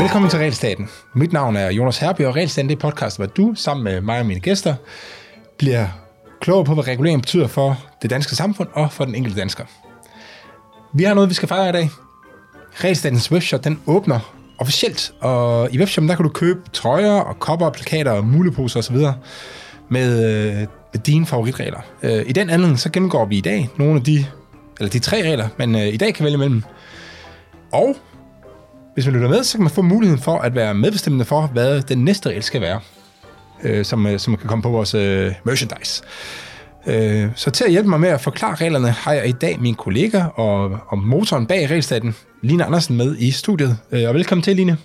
Velkommen til Realstaten. Mit navn er Jonas Herby, og Realstaten det er podcast, hvor du sammen med mig og mine gæster bliver klogere på, hvad regulering betyder for det danske samfund og for den enkelte dansker. Vi har noget, vi skal fejre i dag. Realstatens webshop, den åbner officielt, og i webshoppen, der kan du købe trøjer og kopper, plakater og muleposer osv. med, med dine favoritregler. Øh, I den anledning, så gennemgår vi i dag nogle af de, eller de tre regler, men øh, i dag kan vælge mellem. Og hvis man lytter med, så kan man få muligheden for at være medbestemmende for, hvad den næste regel skal være, øh, som, øh, som kan komme på vores øh, merchandise. Øh, så til at hjælpe mig med at forklare reglerne, har jeg i dag min kollega og, og motoren bag regelstaten, Line Andersen, med i studiet. Øh, og velkommen til, Line.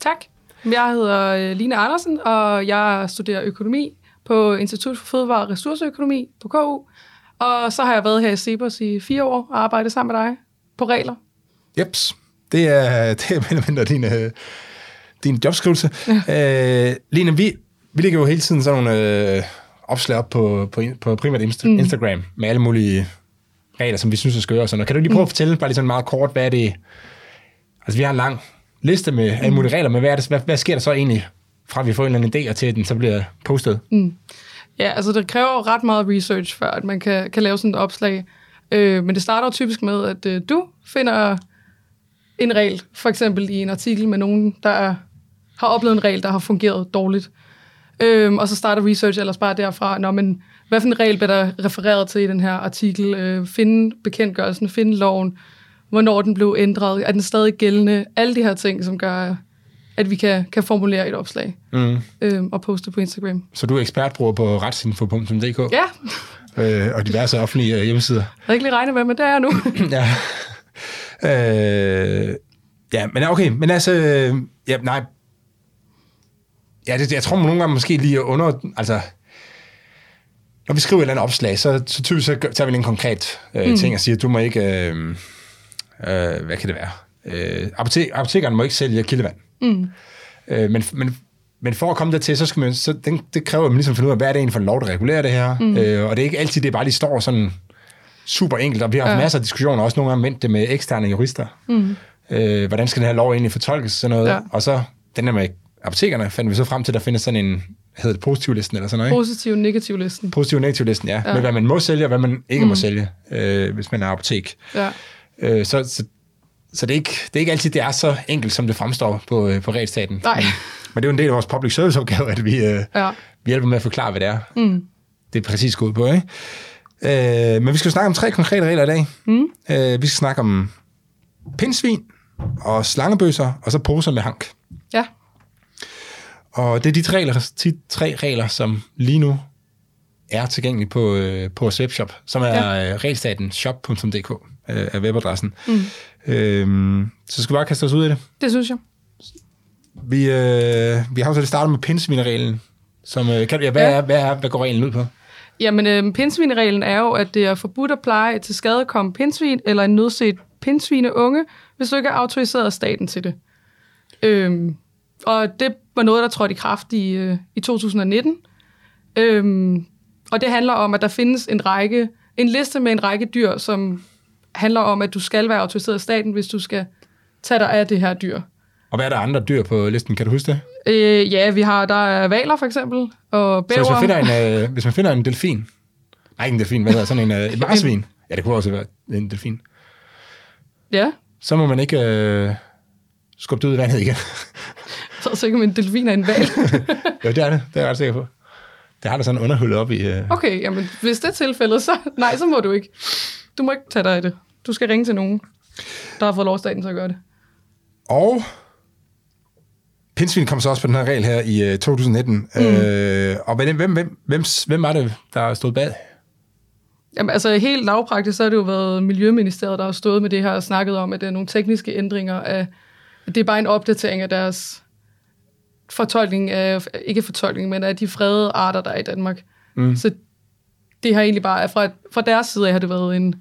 Tak. Jeg hedder øh, Line Andersen, og jeg studerer økonomi på Institut for Fødevare og Ressourceøkonomi på KU. Og så har jeg været her i Cepos i fire år og arbejdet sammen med dig på regler. Jeps. Det er, det er mere mindre din, øh, din jobskrivelse. Ja. Øh, Line, vi, vi lægger jo hele tiden sådan nogle øh, opslag op på, på, på primært Insta- mm. Instagram med alle mulige regler, som vi synes er skøre og sådan noget. Kan du lige prøve mm. at fortælle bare lige sådan meget kort, hvad er det... Altså, vi har en lang liste med alle mulige regler, men hvad, er det, hvad, hvad sker der så egentlig, fra vi får en eller anden idé, og til den så bliver postet? Mm. Ja, altså det kræver ret meget research, før at man kan, kan lave sådan et opslag. Øh, men det starter jo typisk med, at øh, du finder en regel, for eksempel i en artikel med nogen, der er, har oplevet en regel, der har fungeret dårligt. Øhm, og så starter research ellers bare derfra, Nå, men hvad for en regel bliver der refereret til i den her artikel? Øh, finde bekendtgørelsen, finde loven, hvornår den blev ændret, er den stadig gældende? Alle de her ting, som gør, at vi kan, kan formulere et opslag mm. øhm, og poste på Instagram. Så du er ekspertbruger på retsinfo.dk? Ja. øh, og diverse offentlige øh, hjemmesider? Jeg havde ikke lige regnet med, men det er jeg nu. ja. Øh, ja, men okay, men altså, ja, nej, ja, det, jeg tror man nogle gange måske lige under, altså, når vi skriver et eller andet opslag, så, så typisk så tager vi en konkret øh, mm. ting og siger, du må ikke, øh, øh, hvad kan det være? Øh, apotek, apotekeren må ikke sælge kildevand. Mm. Øh, men, men, men for at komme dertil, så skal man, så den, det kræver, at man ligesom finder ud af, hvad er det egentlig for en lov, der regulerer det her? Mm. Øh, og det er ikke altid, det bare lige står sådan super enkelt, og vi har haft ja. masser af diskussioner, også nogle gange med det med eksterne jurister. Mm. Øh, hvordan skal den her lov egentlig fortolkes, sådan noget. Ja. Og så den der med apotekerne, fandt vi så frem til, at der findes sådan en, hedder det positivlisten eller sådan noget? Positiv negativ listen. Positiv negativ listen, ja. ja. Med hvad man må sælge, og hvad man ikke mm. må sælge, øh, hvis man er apotek. Ja. Øh, så, så, så det, er ikke, det er ikke altid, det er så enkelt, som det fremstår på, øh, på retsstaten. Nej. Men, men det er jo en del af vores public service opgave, at vi, øh, ja. vi hjælper med at forklare, hvad det er. Mm. Det er præcis gået på, ikke? Øh, men vi skal snakke om tre konkrete regler i dag. Mm. Øh, vi skal snakke om pindsvin og slangebøsser, og så poser med hank. Ja. Og det er de tre regler, de tre regler som lige nu er tilgængelige på, øh, på vores webshop, som er ja. øh, regelstatenshop.dk øh, er webadressen. Mm. Øh, så skal vi bare kaste os ud i det. Det synes jeg. Vi, øh, vi har jo så det startet med pindsvinereglen. Som, øh, kan, ja, hvad, ja. Er, hvad, er, hvad går reglen ud på? Jamen, øh, pindsvinereglen er jo, at det er forbudt at pleje til skadekomme pindsvin eller en nødset pindsvineunge, hvis du ikke er autoriseret af staten til det. Øhm, og det var noget, der trådte i kraft i, øh, i 2019. Øhm, og det handler om, at der findes en række, en liste med en række dyr, som handler om, at du skal være autoriseret af staten, hvis du skal tage dig af det her dyr. Og hvad er der andre dyr på listen? Kan du huske det? Øh, ja, vi har, der er valer for eksempel, og bæver. Så hvis man finder en, øh, hvis man finder en delfin, nej ikke en delfin, hvad hedder sådan en, øh, et marsvin, ja det kunne også være en delfin. Ja. Så må man ikke øh, skubbe det ud i vandet igen. så er sikkert, en delfin er en val. jo, det er det. Det er jeg ret sikker på. Det har der sådan underhullet op i... Øh... Okay, jamen hvis det er tilfældet, så nej, så må du ikke. Du må ikke tage dig af det. Du skal ringe til nogen, der har fået lov staten til at gøre det. Og Pindsvin kom så også på den her regel her i uh, 2019. Mm. Øh, og hvem, hvem, hvem, hvem, hvem var det, der stod bag? Jamen, altså helt lavpraktisk, så har det jo været Miljøministeriet, der har stået med det her og snakket om, at det er nogle tekniske ændringer af, at det er bare en opdatering af deres fortolkning af, ikke fortolkning, men af de fredede arter, der er i Danmark. Mm. Så det har egentlig bare, fra, fra deres side af har det været en,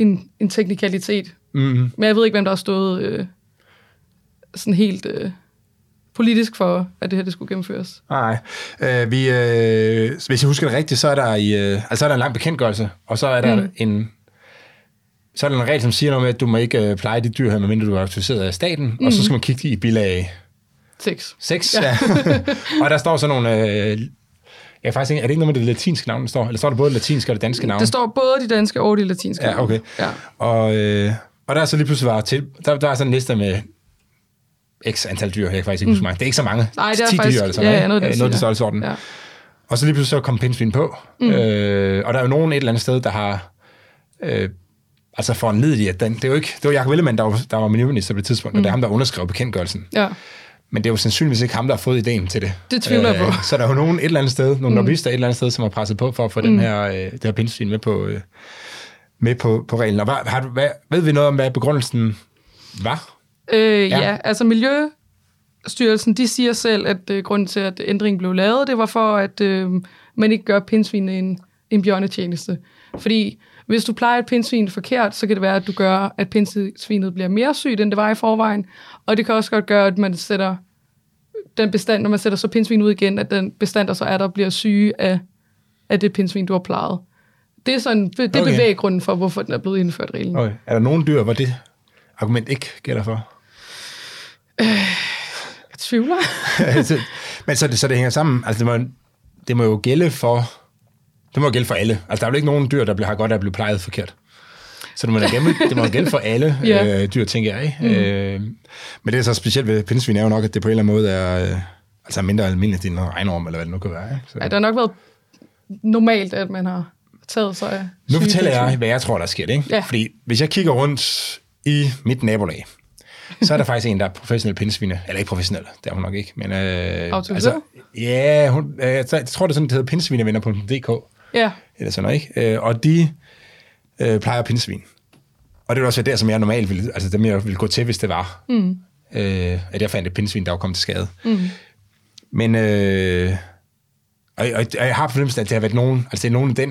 en, en teknikalitet. Mm. Men jeg ved ikke, hvem der har stået øh, sådan helt... Øh, politisk for, at det her det skulle gennemføres. Nej. Øh, vi, øh, hvis jeg husker det rigtigt, så er der, i, øh, altså er der en lang bekendtgørelse, og så er der mm. en, så er der en regel, som siger noget med, at du må ikke øh, pleje de dyr her, medmindre du er autoriseret af staten, mm. og så skal man kigge i bilag Seks. 6. Ja. ja. og der står sådan nogle... Øh, jeg faktisk ikke, er det ikke noget med det latinske navn, der står? Eller står der både det latinske og det danske navn? Det står både de danske og de latinske Ja, okay. Ja. Og, øh, og der er så lige pludselig var til, der, der er sådan en liste med x antal dyr, jeg kan faktisk ikke huske mm. Det er ikke så mange. Nej, det er 10 faktisk- dyr eller sådan ja, noget, ja, noget noget ja. størrelsesorden. Ja. Og så lige pludselig så kom pindsvin på. Mm. Øh, og der er jo nogen et eller andet sted, der har... Øh, altså for en i, at den, det er jo ikke, det var Jacob Ellemann, der var, der var miljøminister på det tidspunkt, mm. og det er ham, der underskrev bekendtgørelsen. ja. Men det er jo sandsynligvis ikke ham, der har fået ideen til det. Øh, Det tvivler jeg på. Så der er jo nogen et eller andet sted, nogle mm. lobbyister et eller andet sted, som har presset på for at få mm. den her, øh, det her pindsvin med på, øh, med på, på reglen. Og hvad, har hvad, ved vi noget om, hvad begrundelsen var? Øh, Ja. ja. altså Miljøstyrelsen, de siger selv, at øh, grunden til, at ændringen blev lavet, det var for, at øh, man ikke gør pindsvinene en, en bjørnetjeneste. Fordi hvis du plejer et pindsvin forkert, så kan det være, at du gør, at pindsvinet bliver mere sygt, end det var i forvejen. Og det kan også godt gøre, at man sætter den bestand, når man sætter så pindsvin ud igen, at den bestand, der så er der, bliver syge af, af det pindsvin, du har plejet. Det er, sådan, det er Okay. bevæggrunden for, hvorfor den er blevet indført reglen. Okay. Er der nogen dyr, hvor det argument ikke gælder for? Jeg tvivler. Så- Men så, det, så det hænger sammen. Altså, det må, det må jo gælde for... Det må gælde for alle. Altså, der er jo ikke nogen dyr, der bliver, har godt af at blive plejet forkert. Så det må, gælde, det må gælde for alle Ja. øh, dyr, tænker jeg. Mm. Øh, men det er så specielt ved pindsvin er jo nok, at det på en eller anden måde er øh, altså mindre almindeligt end en regnorm, eller hvad det nu kan være. Ikke? Så. Ja, det har nok været normalt, at man har taget sig af Nu fortæller jeg, hvad jeg tror, der sker. Ikke? Ja. Fordi hvis jeg kigger rundt i mit nabolag, så er der faktisk en, der er professionel pindsvine. Eller ikke professionel, det er hun nok ikke. Men, øh, Autoriseret? ja, hun, øh, jeg tror, det er sådan, det hedder pindsvinevenner.dk. Ja, Eller sådan noget, ikke? Øh, og de øh, plejer pindsvin. Og det var også der, som jeg normalt ville, altså dem jeg ville gå til, hvis det var. Mm. Øh, at jeg fandt et pindsvin, der var kommet til skade. Mm. Men, øh, og, og, og, jeg har fornemmelsen, at det har været nogen, altså det er nogen i den,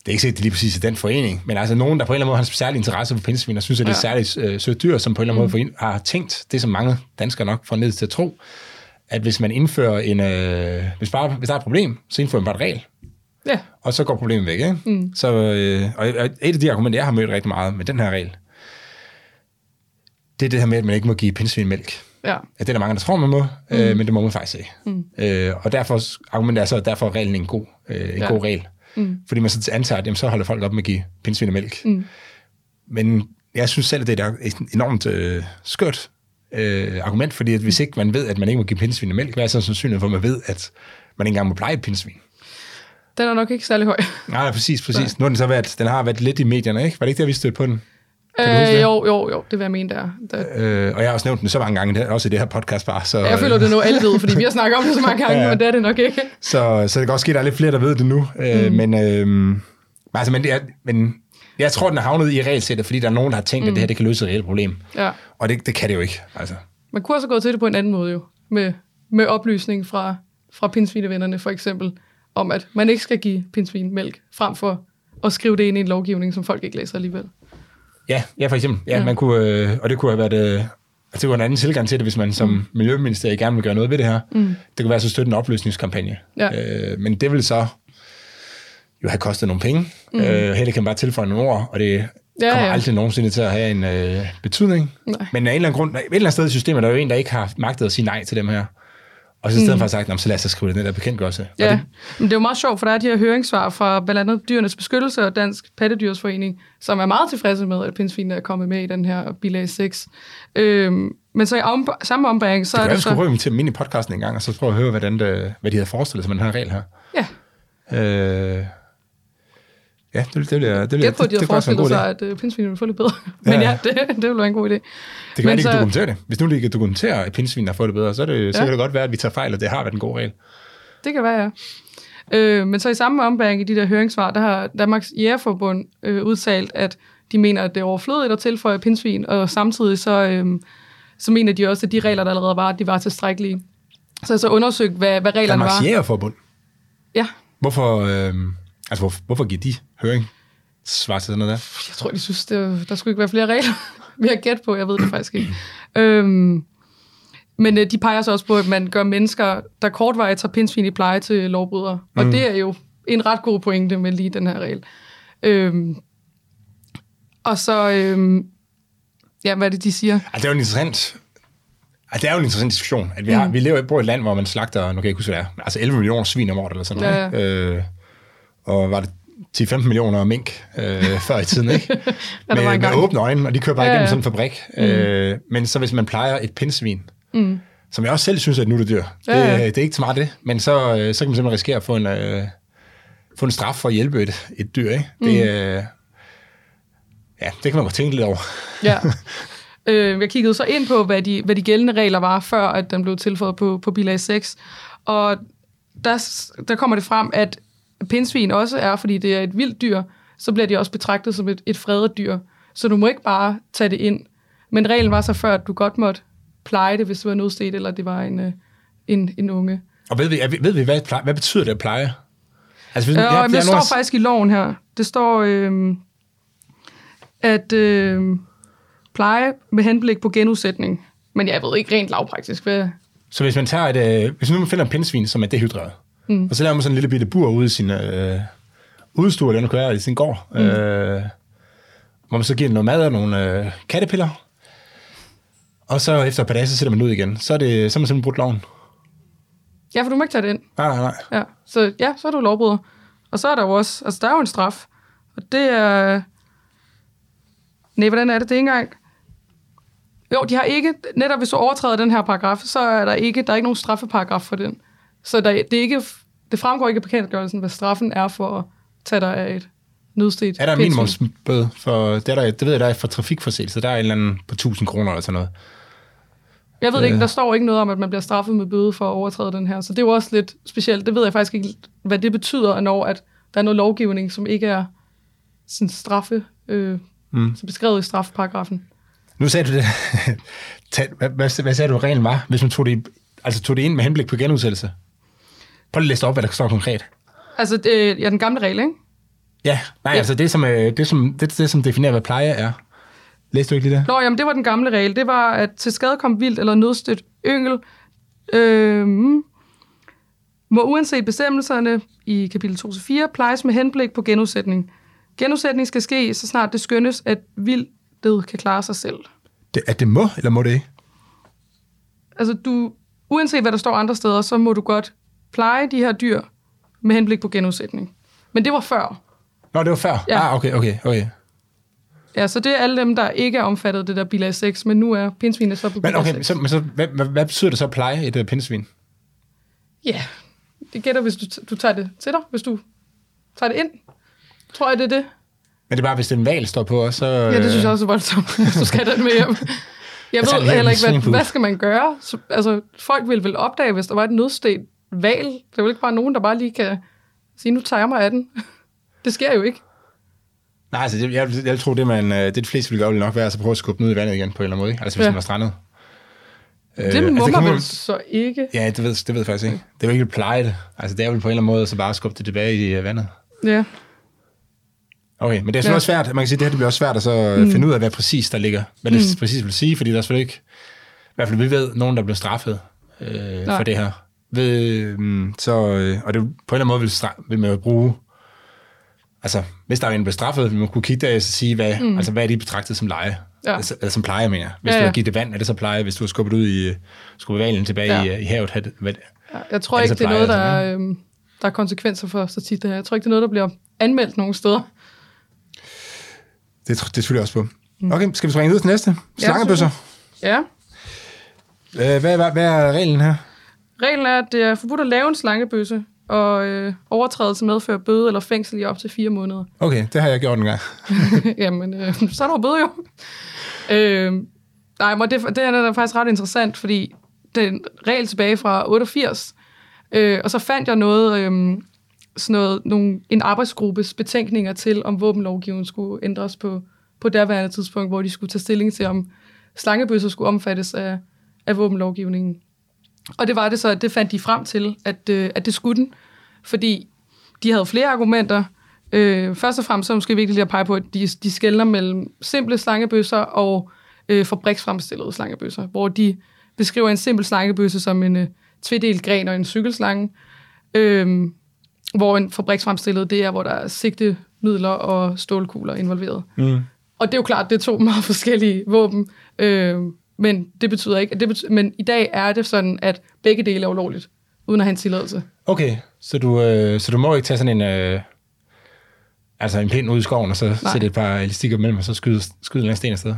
det er ikke sikkert, det er lige præcis i den forening, men altså nogen, der på en eller anden måde har en særlig interesse for pindsvin, og synes, at det er Ja. særligt øh, sødt dyr, som på en eller anden måde får ind, har tænkt, det som mange danskere nok får ned til at tro, at hvis man indfører en, øh, hvis, bare, hvis der er et problem, så indfører man bare et regel ja. og så går problemet væk. Ikke? Mm. Så, øh, og og et af de argumenter, jeg har mødt rigtig meget med den her regel, det er det her med, at man ikke må give pindsvin mælk. ja. Ja, det er der mange, der tror, man må, mm. øh, men det må man faktisk ikke. Mm. Øh, og derfor, argumentet er så, at derfor er reglen en god, øh, en ja. God regel. Mm. Fordi man så antager, at jamen, så holder folk op med at give pindsvin mælk. Mm. Men jeg synes selv, at det er et enormt øh, skørt øh, argument, fordi at hvis ikke man ved, at man ikke må give pindsvin mælk, hvad er så sandsynligheden for, at man ved, at man ikke engang må pleje et pindsvin? Den er nok ikke særlig høj. Nej, præcis, præcis. Nu har den så været, den har været lidt i medierne, ikke? Var det ikke der, vi stødte på den? Øh, jo, jo, jo, det vil jeg mene, der. der. Øh, og jeg har også nævnt den så mange gange, også i det her podcast bare. Så, Jeg føler, det er noget, alle ved, fordi vi har snakket om det så mange gange, Ja, men det er det nok ikke. så, så det kan også ske, at der er lidt flere, der ved det nu. Øh, mm. Men, øh, altså, men, det er, men jeg tror, den er havnet i regelsættet, fordi der er nogen, der har tænkt, mm. at det her det kan løse et reelt problem. Ja. Og det, det kan det jo ikke. Altså. Man kunne også gået til det på en anden måde jo, med, med oplysning fra, fra pindsvinevennerne for eksempel, om at man ikke skal give pindsvin mælk, frem for at skrive det ind i en lovgivning, som folk ikke læser alligevel. Ja, ja, for eksempel. Ja, ja. Man kunne, øh, og det kunne have været... Øh, altså, det kunne være en anden tilgang til det, hvis man som mm. miljøminister gerne vil gøre noget ved det her. Mm. Det kunne være så støtte en oplysningskampagne. Ja. Øh, men det vil så jo have kostet nogle penge. Mm. Øh, her kan man bare tilføje nogle ord, og det Ja, kommer ja. aldrig nogensinde til at have en øh, betydning. Nej. Men af en eller anden grund, et eller andet sted i systemet, der er jo en, der ikke har magtet at sige nej til dem her. Og så i stedet mm. for at sagt, "Nå, men så lad os skrive det ned der bekendtgørelse. Og Ja, det, men det er jo meget sjovt, for der er de her høringssvar fra blandt andet Dyrenes Beskyttelse og Dansk Pattedyrsforening, som er meget tilfredse med, at pindsvinene er kommet med i den her bilag 6. Øhm, men så i om, samme ombæring, så det er det så... ryge dem til dem ind i podcasten en gang, og så prøve at høre, hvordan det, hvad de havde forestillet sig med den her regel her. Ja, Øh, ja, det, det, det, det, det, gæt på, at de har forestillet sig, at øh, pindsvinene vil få det bedre. Men Ja. ja, det, det vil være en god idé. Det kan Men være, de kan så- dokumentere det. Hvis nu de kan dokumentere, at pindsvin har fået det bedre, så, er det, så Ja. kan det godt være, at vi tager fejl, og det har været en god regel. Det kan være, ja. Øh, men så i samme ombæring i de der høringssvar, der har Danmarks Jægerforbund øh, udtalt, at de mener, at det er overflødigt at tilføje pindsvin, og samtidig så, øh, så mener de også, at de regler, der allerede var, at de var tilstrækkelige. Så jeg så undersøgt, hvad, hvad reglerne Danmarks var. Jægerforbund. Ja, Hvorfor, øh, altså, hvor, hvorfor giver de høring svar til sådan noget der? jeg tror, de synes, det, der skulle ikke være flere regler. Vi har gæt på, jeg ved det faktisk ikke. øhm, men øh, de peger så også på, at man gør mennesker, der kortvarigt tager pindsvin i pleje til lovbrydere. Og det er jo en ret god pointe med lige den her regel. Øhm, Og så, øhm, ja, hvad er det, de siger? Altså, det er jo en interessant... Altså, det er jo en interessant diskussion, at vi, har, mm. vi lever i et land, hvor man slagter, nu kan jeg ikke huske, hvad det er, altså 11 millioner svin om året eller sådan noget. Ja, ikke? Øh, og var det 10-15 millioner mink øh, før i tiden, ikke? Med, med åbne øjne, og de kører bare Ja, igennem sådan en fabrik. Mm. Øh, men så hvis man plejer et pindsvin, mm. som jeg også selv synes er et nuttedyr, Ja, ja. det, det er ikke så meget det, men så, øh, så kan man simpelthen risikere at få en, øh, få en straf for at hjælpe et, et dyr, ikke? Det, Mm. øh, ja, det kan man godt tænke lidt over. Ja. øh, jeg kiggede så ind på, hvad de, hvad de gældende regler var, før at den blev tilføjet på, på bilag 6. Og der, der kommer det frem, at pindsvin også er, fordi det er et vildt dyr, så bliver de også betragtet som et, et fredet dyr. Så du må ikke bare tage det ind. Men reglen var så før, at du godt måtte pleje det, hvis det var nødstedt, eller det var en, øh, en, en unge. Og ved vi, ved vi hvad, pleje, hvad betyder det at pleje? Altså, hvis, Ja, jeg- jeg det er står nogle- faktisk i loven her. Det står, øh, at øh, pleje med henblik på genudsætning. Men jeg ved ikke rent lavpraktisk, hvad... Så hvis man tager et, øh, hvis nu man finder en pindsvin, som er dehydreret, mm. og så laver man sådan en lille bitte bur ude i sin øh, udstue, eller noget i sin gård, mm. øh, hvor man så giver den noget mad og nogle øh, kattepiller, og så efter et par dage, så sætter man ud igen. Så er, det, så er man simpelthen brudt loven. Ja, for du må ikke tage det ind. Nej, nej, nej. Ja. Så ja, så er du lovbryder. Og så er der jo også... Altså, der er jo en straf. Og det er... Nej, hvordan er det? Det er ikke engang... Jo, de har ikke... Netop hvis du overtræder den her paragraf, så er der ikke, der er ikke nogen straffeparagraf for den. Så der, det, er ikke, det fremgår ikke af bekendtgørelsen, hvad straffen er for at tage dig af et nødstedt Er der en minimumsbøde? For, det, er der, det ved jeg, der er for trafikforseelse. Der er en eller anden på 1000 kroner eller sådan noget. Jeg ved det ikke, Øh. der står ikke noget om, at man bliver straffet med bøde for at overtræde den her. Så det er jo også lidt specielt. Det ved jeg faktisk ikke, hvad det betyder, når at der er noget lovgivning, som ikke er sådan straffe, øh, mm. som beskrevet i strafparagrafen. Nu sagde du det. Hvad, hvad sagde du, reglen var, hvis man tog det, altså tog det ind med henblik på genudsættelse? Prøv lige at læse op, hvad der står konkret. Altså, det, ja, den gamle regel, ikke? Ja, nej, ja. altså det som, øh, det, som, det, det, som definerer, hvad pleje er. Læste du ikke lige det? Nå, jamen, det var den gamle regel. Det var, at til skade kom vildt eller nødstødt yngel, øh, må uanset bestemmelserne i kapitel 2-4 plejes med henblik på genudsætning. Genudsætning skal ske, så snart det skønnes, at vildtet kan klare sig selv. det? At det må, eller må det ikke? Altså, du, uanset hvad der står andre steder, så må du godt pleje de her dyr med henblik på genudsætning. Men det var før. Nå, det var før. Ja. Ah, okay, okay, okay. Ja, så det er alle dem, der ikke er omfattet af det der bilag 6, men nu er pindsvinet så på Men okay, 6. så, men så, hvad, hvad, hvad betyder det så at pleje et uh, pindsvin? Ja, det gætter, hvis du, du tager det til dig, hvis du tager det ind. Tror jeg, det er det. Men det er bare, hvis en valg står på, så... Ja, det synes jeg også er voldsomt, du skal den med hjem. Jeg tager ved heller ikke, hvad, hvad skal man gøre? Så, altså, folk vil vel opdage, hvis der var et nødstedt valg. Det er jo ikke bare nogen, der bare lige kan sige, nu tager jeg mig af den. Det sker jo ikke. Nej, altså, jeg, jeg, jeg tror, det, man, øh, det de fleste ville gøre, ville nok være at prøve at skubbe ud i vandet igen på en eller anden måde. Ikke? Altså, hvis Ja. den var strandet. Det altså, må kan man man- vel så ikke. Ja, det ved, det ved jeg faktisk ikke. Det er jo ikke at pleje det. Altså, det er vel på en eller anden måde, så bare skubbe det tilbage i øh, vandet. Ja. Okay, men det er sådan Ja. også svært. Man kan sige, at det her det bliver også svært at så mm. finde ud af, hvad præcis der ligger. Hvad det mm. præcis vil sige, fordi der er selvfølgelig ikke... I hvert fald, vi ved, nogen, der bliver straffet øh, Nej. for det her. Ved, mm, så, øh, og det, på en eller anden måde vil, vil man jo bruge... Altså, hvis der er en, der bliver straffet, vil man kunne kigge der og sige, hvad, mm. altså, hvad er de betragtet som leje? Ja. Altså, eller som pleje, mener. Hvis Ja, ja, ja. du har givet det vand, er det så pleje? Hvis du har skubbet ud i... skubbet valen tilbage Ja. ja. i, i havet, det, hvad, Ja, Jeg tror Er det ikke, det er noget, der pleje, er, øhm, der er konsekvenser for så tit det her. Jeg tror ikke, det er noget, der bliver anmeldt nogen steder. det, det tvivler jeg også på. Okay, skal vi springe videre til næste? Slangebøsser. Ja. Øh, hvad, hvad, hvad er reglen her? Reglen er, at det er forbudt at lave en slangebøsse, og øh, overtrædelse medfører bøde eller fængsel i op til fire måneder. Okay, det har jeg gjort en gang. Jamen, øh, så er der bøde jo. Øh, nej, men det, det er faktisk ret interessant, fordi det er en regel tilbage fra 88, øh, og så fandt jeg noget, øh, sådan noget nogle, en arbejdsgruppes betænkninger til, om våbenlovgivningen skulle ændres på, på derværende tidspunkt, hvor de skulle tage stilling til, om slangebøsser skulle omfattes af, af våbenlovgivningen. Og det var det så, at det fandt de frem til, at, øh, at det skulle den, fordi de havde flere argumenter. Øh, først og fremmest så er det måske vigtigt lige at pege på, at de, de skældner mellem simple slangebøsser og øh, fabriksfremstillede slangebøsser, hvor de beskriver en simpel slangebøsse som en øh, tvedelt gren og en cykelslange, øh, hvor en fabriksfremstillet, det er, hvor der er sigtemidler og stålkugler involveret. Mm. Og det er jo klart, det er to meget forskellige våben. Øh, men det betyder ikke, at det betyder, men i dag er det sådan, at begge dele er ulovligt, uden at have en tilladelse. Okay, så du, øh, så du må ikke tage sådan en, øh, altså en pind ud i skoven, og så Nej. sætte et par elastikker mellem, og så skyde, skyde en eller anden sten afsted?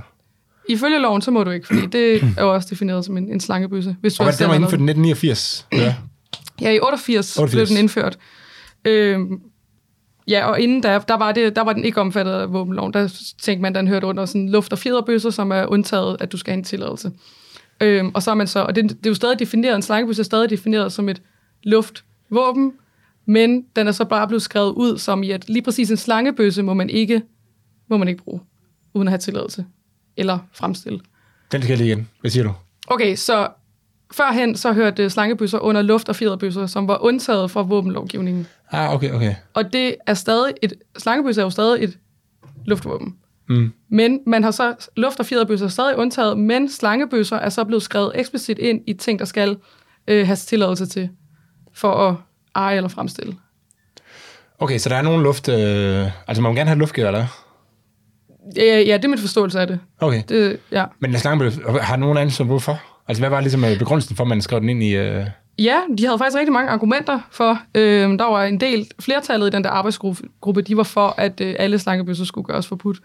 Ifølge loven, så må du ikke, fordi det er jo også defineret som en, en slangebøsse. Hvis du Og også den var inden for noget. 1989? Ja. Ja, i 88, 88. 88. blev den indført. Øhm, ja, og inden da, der var, det, der var den ikke omfattet af våbenloven. Der tænkte man, den hørte under sådan luft- og fjederbøsser, som er undtaget, at du skal have en tilladelse. Øhm, og så er man så, og det, det er jo stadig defineret, en slangebøsse er stadig defineret som et luftvåben, men den er så bare blevet skrevet ud som i, at lige præcis en slangebøsse må man ikke, må man ikke bruge, uden at have tilladelse eller fremstille. Den skal jeg lige igen. Hvad siger du? Okay, så førhen så hørte slangebøsser under luft- og fjederbøsser, som var undtaget fra våbenlovgivningen. Ah, okay, okay. Og det er stadig et, slangebøsse er jo stadig et luftvåben. Mm. Men man har så, luft- og fjederbøsser er stadig undtaget, men slangebøsser er så blevet skrevet eksplicit ind i ting, der skal øh, have tilladelse til, for at eje eller fremstille. Okay, så der er nogen luft... Øh, altså, man må gerne have luftgevær, eller? Ja, ja, det er min forståelse af det. Okay. det ja. Men slangebøsse, har nogen anden som hvorfor? Altså, hvad var ligesom øh, begrundelsen for, at man skrev den ind i... Øh... Ja, de havde faktisk rigtig mange argumenter for. Øh, der var en del, flertallet i den der arbejdsgruppe, de var for, at øh, alle slangebøsser skulle gøres forbudt.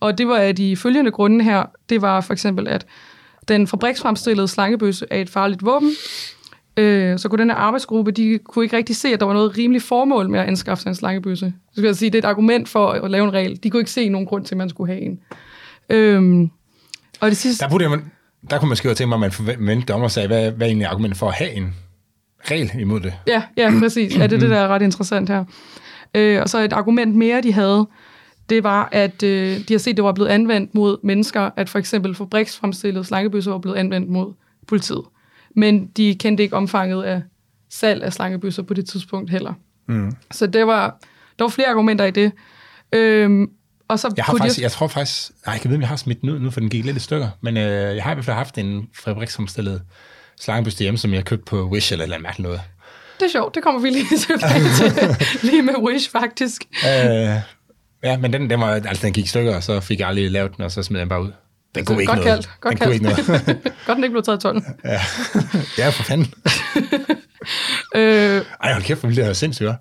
Og det var af de følgende grunde her. Det var for eksempel, at den fabriksfremstillede slangebøsse er et farligt våben. Øh, så kunne den her arbejdsgruppe, de kunne ikke rigtig se, at der var noget rimeligt formål med at anskaffe sig en slangebøsse. Så skal jeg sige, det er et argument for at lave en regel. De kunne ikke se nogen grund til, at man skulle have en. Øh, og det sidste... Der, burde man, der kunne man skrive til mig, at man forventede dommer sagde, hvad, hvad er egentlig argumentet for at have en regel imod det? Ja, ja, præcis. Ja, det er det, der er ret interessant her. Øh, og så et argument mere, de havde, det var, at øh, de har set, at det var blevet anvendt mod mennesker, at for eksempel fabriksfremstillede slangebøsser var blevet anvendt mod politiet. Men de kendte ikke omfanget af salg af slangebøsser på det tidspunkt heller. Mm. Så det var, der var flere argumenter i det. Øhm, og så Jeg, har kunne faktisk, de, jeg tror faktisk... Nej, jeg kan vide, om jeg har smidt den ud nu, for den gik lidt i stykker. Men øh, jeg har i hvert fald haft en fabriksomstillet slangebøste hjemme, som jeg købte på Wish eller et eller mærkeligt noget. det er sjovt, det kommer vi lige tilbage til. lige med Wish, faktisk. Øh, ja, men den, den, var, altså, den gik i stykker, og så fik jeg aldrig lavet den, og så smed jeg den bare ud. Den kunne ikke Godt noget. kaldt, godt den kunne ikke kaldt. noget. Godt, den ikke blev taget i tolden. ja. ja, for fanden. Øh, Ej, hold kæft, ville det være sindssygt, hva'?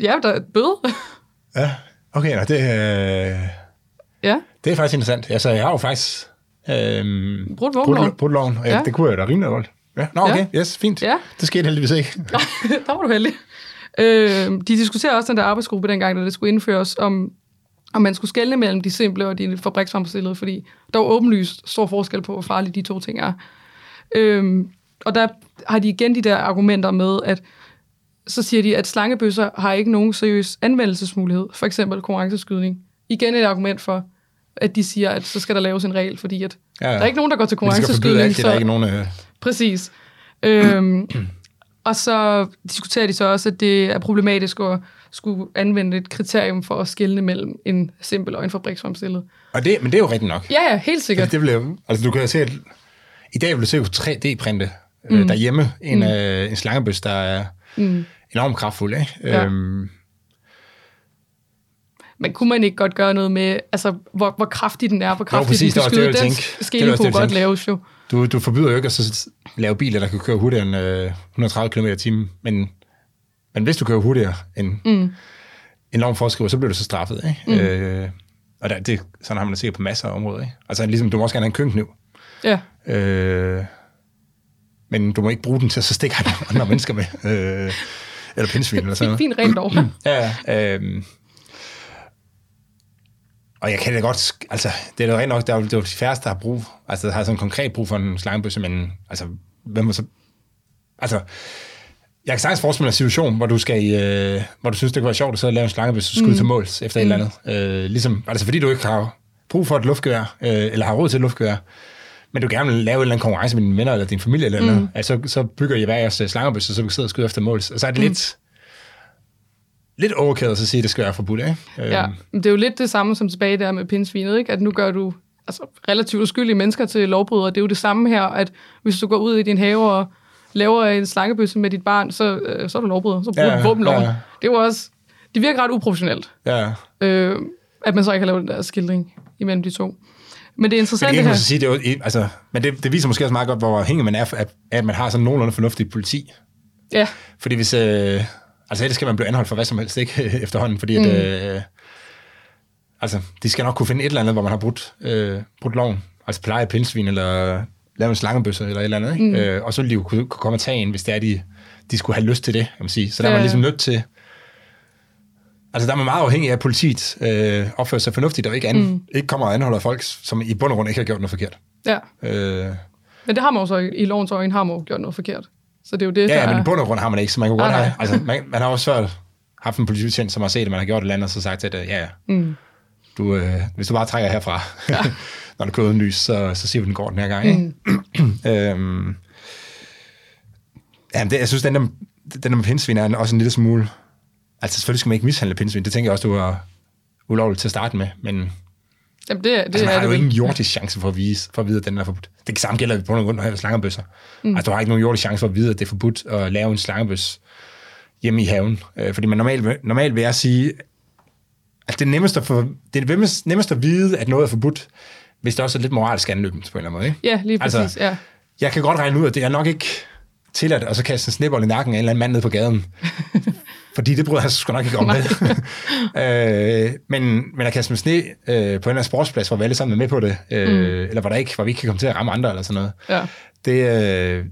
ja, der er et bøde. Ja, okay, nå, det, øh, ja. det er faktisk interessant. Altså, jeg har jo faktisk... Øh, våbenloven. Brudt loven, og ja. Ja. det kunne jeg da rimelig godt. Ja, nå, okay, yes, fint. Ja. Det skete heldigvis ikke. der var du heldig. Øh, de diskuterer også den der arbejdsgruppe dengang, da det skulle indføres, om, om man skulle skelne mellem de simple og de fabriksfremstillede, fordi der var åbenlyst stor forskel på, hvor farlige de to ting er. Øh, og der har de igen de der argumenter med, at så siger de, at slangebøsser har ikke nogen seriøs anvendelsesmulighed, for eksempel konkurrenceskydning. Igen et argument for, at de siger, at så skal der laves en regel, fordi at Ja, ja, ja. der er ikke nogen, der går til konkurrenceskydning. det, der er ikke nogen... Øh, Præcis. Øhm, og så diskuterer de så også, at det er problematisk at skulle anvende et kriterium for at skelne mellem en simpel og en fabriksfremstillet. og det, men det er jo rigtigt nok. Ja, ja, helt sikkert. Altså, det jo, altså, du kan se, at i dag vil du se jo 3D-printe mm. øh, derhjemme. En, mm. øh, en slangebøs, der er Mm. enormt kraftfuld. Ikke? Ja. Øhm, Men kunne man ikke godt gøre noget med, altså, hvor, hvor kraftig den er, hvor kraftig præcis, den det kan skyde? Den kunne godt laves jo. du, du forbyder jo ikke at så lave biler, der kan køre hurtigere end øh, 130 km i timen. Men, men hvis du kører hurtigere end Mm. en lovforskriver, så bliver du så straffet. Ikke? Mm. Øh, og der, det, sådan har man det sikkert på masser af områder. Ikke? Altså ligesom, du må også gerne have en køkkenkniv. Ja, Øh, men du må ikke bruge den til at så stikke andre, mennesker med. Øh, eller pindsvin eller sådan noget. fin regel dog. Ja, ja, øhm, og jeg kan da godt, altså, det er da rent nok, der er, det er de færreste, der har brug, altså, der har sådan konkret brug for en slangebøsse, men altså, hvem må så, altså, jeg kan sagtens forestille mig en situation, hvor du skal øh, hvor du synes, det kunne være sjovt at sidde og lave en slangebøsse og skyde mm. til måls efter mm. et eller andet. Øh, ligesom, altså fordi du ikke har brug for et luftgevær, øh, eller har råd til et luftgevær, men du gerne vil lave en eller anden konkurrence med dine venner eller din familie eller mm. noget, altså, så bygger I hver jeres øh, slangebøsse, så du kan sidde og skyde efter måls. Og så er det mm. lidt, lidt overkill at sige, at det skal være forbudt, ikke? Ja, Øhm, men det er jo lidt det samme som tilbage der med pindsvinet, ikke? at nu gør du altså, relativt uskyldige mennesker til lovbrydere. Det er jo det samme her, at hvis du går ud i din have og laver en slangebøsse med dit barn, så, øh, så er du lovbryder. Så bruger Ja, du våbenloven. ja. Det er jo også, det virker ret uprofessionelt, ja, øh, at man så ikke har lavet den der skildring. imellem de to. Men det er Men interessant det det kan man her. sige, det er jo, altså, men det, det viser måske også meget godt, hvor afhængig man er at, at man har sådan nogenlunde fornuftig politi. Ja, Fordi hvis... Øh, altså ellers skal man blive anholdt for hvad som helst, ikke? Efterhånden, fordi at... Øh, altså, de skal nok kunne finde et eller andet, hvor man har brudt, øh, brudt loven. Altså pleje pindsvin, eller lave en slangebøsse, eller et eller andet, ikke? Mm. Øh, og så ville de jo kunne, kunne komme og tage en, hvis det er, de, de skulle have lyst til det, kan man sige. Så der er Ja, man ligesom nødt til... Altså, der er man meget afhængig af, at politiet øh, opfører sig fornuftigt, og ikke, an, mm. ikke kommer og anholder folk, som i bund og grund ikke har gjort noget forkert. ja. Øh, Men det har man jo så i, i lovens øjne, har man jo gjort noget forkert. Så det er jo det, Ja, der ja, men i bund og grund har man ikke, så man kan godt have... Altså, man, man har også før haft en politibetjent, som har set, at man har gjort et eller andet, og så sagt til det, ja, ja, Mm. du, øh, hvis du bare trækker herfra, ja. når du kører uden lys, så, så siger vi, den går den her gang. Ikke? Mm. øhm, jamen, det, jeg synes, den der, den der med pindsvin er også en lille smule... Altså, selvfølgelig skal man ikke mishandle pindsvin. Det tænker jeg også, du var ulovligt til at starte med, men Jamen, det, det altså, man er har jo det ingen vel. jordisk chance for at, vise, for at vide, at den er forbudt. Det samme gælder på grund af slangebøsser. Mm. Altså, du har ikke nogen jordisk chance for at vide, at det er forbudt at lave en slangebøs hjemme i haven. Øh, fordi man normalt, normalt vil jeg sige, at det er nemmest at, få, det er nemmest, nemmest at vide, at noget er forbudt, hvis det også er lidt moralsk anløbent på en eller anden måde. Ikke? Ja, lige præcis, Altså, ja. Jeg kan godt regne ud, at det er nok ikke tilladt at så kaste en snibbold i nakken af en eller anden mand nede på gaden. Fordi det bryder sig sgu nok ikke om med. øh, men, men at kaste med sne øh, på en eller anden sportsplads, hvor vi alle sammen er med på det, øh, mm. eller hvor, der ikke, hvor vi ikke kan komme til at ramme andre eller sådan noget, ja. det, øh,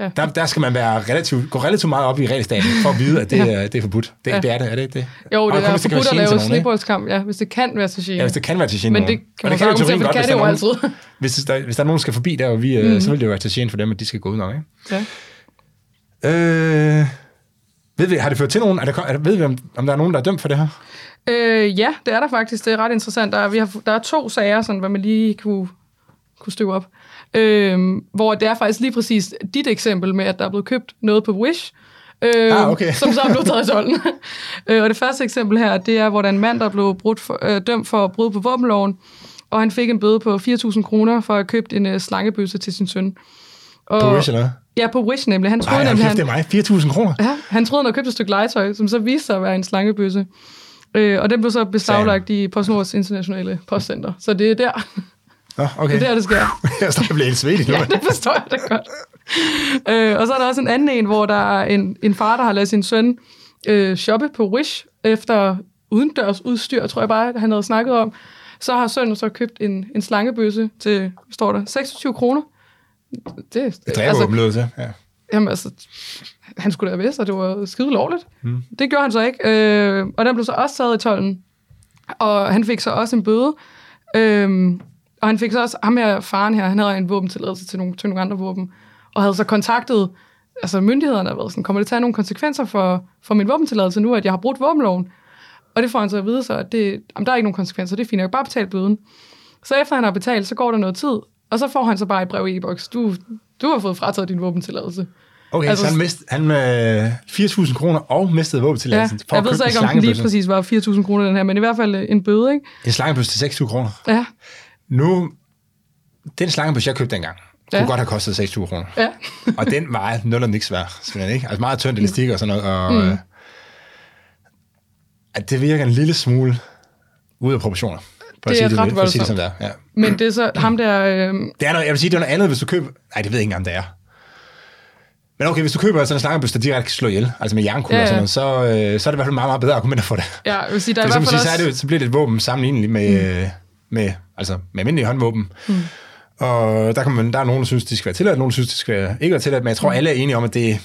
ja. Der, der skal man være relativt, gå relativt meget op i regelstaten, for at vide, at det, Ja. ja. det er forbudt. Det, Ja. det er det, er det det? Jo, det er det kan forbudt at lave snibboldskamp, ja, hvis det kan være til gene. Ja, hvis det kan være til gene Men det kan man kan jo teorien det godt, kan hvis det jo der er nogen- altid. Hvis der, hvis der er nogen, der skal forbi der, og vi, mm. så vil det jo være til gene for dem, at de skal gå ud nok, ikke? ja. Øh, ved vi, har det ført til nogen? Er der, er ved vi, om, om der er nogen, der er dømt for det her? Øh, ja, det er der faktisk. Det er ret interessant. Der er, vi har, der er to sager, sådan, hvad man lige kunne, kunne støve op. Øh, hvor det er faktisk lige præcis dit eksempel med, at der er blevet købt noget på Wish, øh, Ah, okay. som så er blevet taget i tolden. øh, og det første eksempel her, det er, hvor der er en mand, der blev brudt for, øh, dømt for at bryde på våbenloven, og han fik en bøde på 4.000 kroner for at have købt en øh, slangebøsse til sin søn. Og, På Wish eller? Ja, på Wish nemlig. Han troede Ej, nemlig, han, det er mig. 4.000 kroner? Ja, han troede, han havde købt et stykke legetøj, som så viste sig at være en slangebøsse. Øh, og den blev så beslaglagt i PostNords internationale postcenter. Så det er der, Nå, okay. det er der, det sker. jeg står og bliver helt svedig nu. Ja, det forstår jeg da godt. Øh, og så er der også en anden en, hvor der er en, en far, der har ladet sin søn øh, shoppe på Wish efter udendørs udstyr, tror jeg bare, han havde snakket om. Så har sønnen så købt en, en slangebøsse til, står der, 26 kroner. Det, Det dræber altså. Ja. Jamen altså, han skulle da have vidst, at det var skide lovligt. Mm. Det gjorde han så ikke. Øh, og den blev så også taget i tolden. Og han fik så også en bøde. Øh, og han fik så også, ham her, faren her, han havde en våbentilladelse til nogle, til nogle andre våben. Og havde så kontaktet altså myndighederne og været sådan, kommer det til at have nogle konsekvenser for, for min våbentilladelse nu, at jeg har brudt våbenloven? Og det får han så at vide så, at det, jamen, der er ikke nogen konsekvenser, det er fint, jeg kan bare betale bøden. Så efter han har betalt, så går der noget tid, og så får han så bare et brev i e-boks. Du, du har fået frataget din våbentilladelse. Okay, Altså- så han, mist, han med 4.000 kroner og mistede Ja, våbentilladelsen for jeg ved så ikke, om den lige præcis var 4.000 kroner, den her, men i hvert fald øh, en bøde, ikke? En slangebøsse til 26 kroner. Ja, Nu, den slangebøsse, jeg købte dengang, Ja. kunne godt have kostet 26 kroner. ja. og den var nul og niks værd, simpelthen ikke? Altså meget tynd elastik og sådan noget, og mm. øh, at det virker en lille smule ude af proportioner. For Det er sige ret for at sige det, som voldsomt. det er. Ja. Men det er så ham der... Øh, Det er noget, jeg vil sige, det er noget andet, hvis du køber... Nej, det ved jeg ikke engang, det er. Men okay, hvis du køber sådan en slangebøs, der direkte kan slå ihjel, altså med jernkugler Ja, ja, og sådan noget, så, øh, så er det i hvert fald meget, meget bedre argumenter for det. ja, jeg vil sige, der er For i så, hvert fald sige, så, er også... det, så bliver det et våben sammenligneligt med, mm. Med, altså, med almindelige håndvåben. Mm. Og der, kan man, der er nogen, der synes, de skal være tilladt, nogen, synes, de skal ikke være tilladt, men jeg tror, alle er enige om, at det,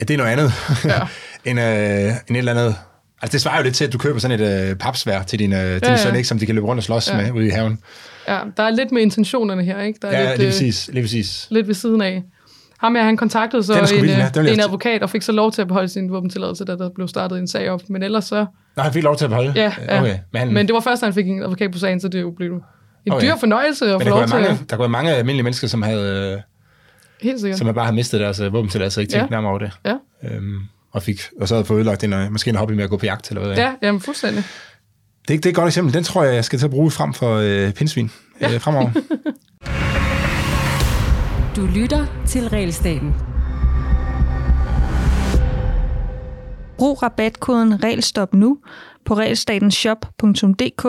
at det er noget andet, Ja. end, øh, end et eller andet. Altså, det svarer jo lidt til, at du køber sådan et øh, papsvær til din, øh, Ja, din ja. søn, ikke, som de kan løbe rundt og slås Ja. ja. med ude i haven. Ja, der er lidt med intentionerne her, ikke? Der er Ja, lidt, lige øh, præcis. Lige præcis. lidt ved siden af. Ham her, han kontaktede så en, vild, ja. øh, en advokat og fik så lov til at beholde sin våbentilladelse, da der blev startet en sag op. Men ellers så... Nå, han fik lov til at beholde? Ja, ja. Okay, men, han, Men det var først, da han fik en advokat på sagen, så det jo blev en Okay. dyr fornøjelse at men få lov til mange, der kunne være mange almindelige mennesker, som havde, øh, Helt sikkert. som bare havde mistet deres øh, våbentilladelse og ikke tænkt Ja. nærmere over det. Ja, Øhm, og, fik, og så havde fået ødelagt en, måske en hobby med at gå på jagt, eller hvad ja jamen, fuldstændig. Det, det er et godt eksempel. Den tror jeg, jeg skal til at bruge frem for øh, pindsvin ja. øh, fremover. Du lytter til Realstaten. Brug rabatkoden REGLSTOP nu på realstatenshop.dk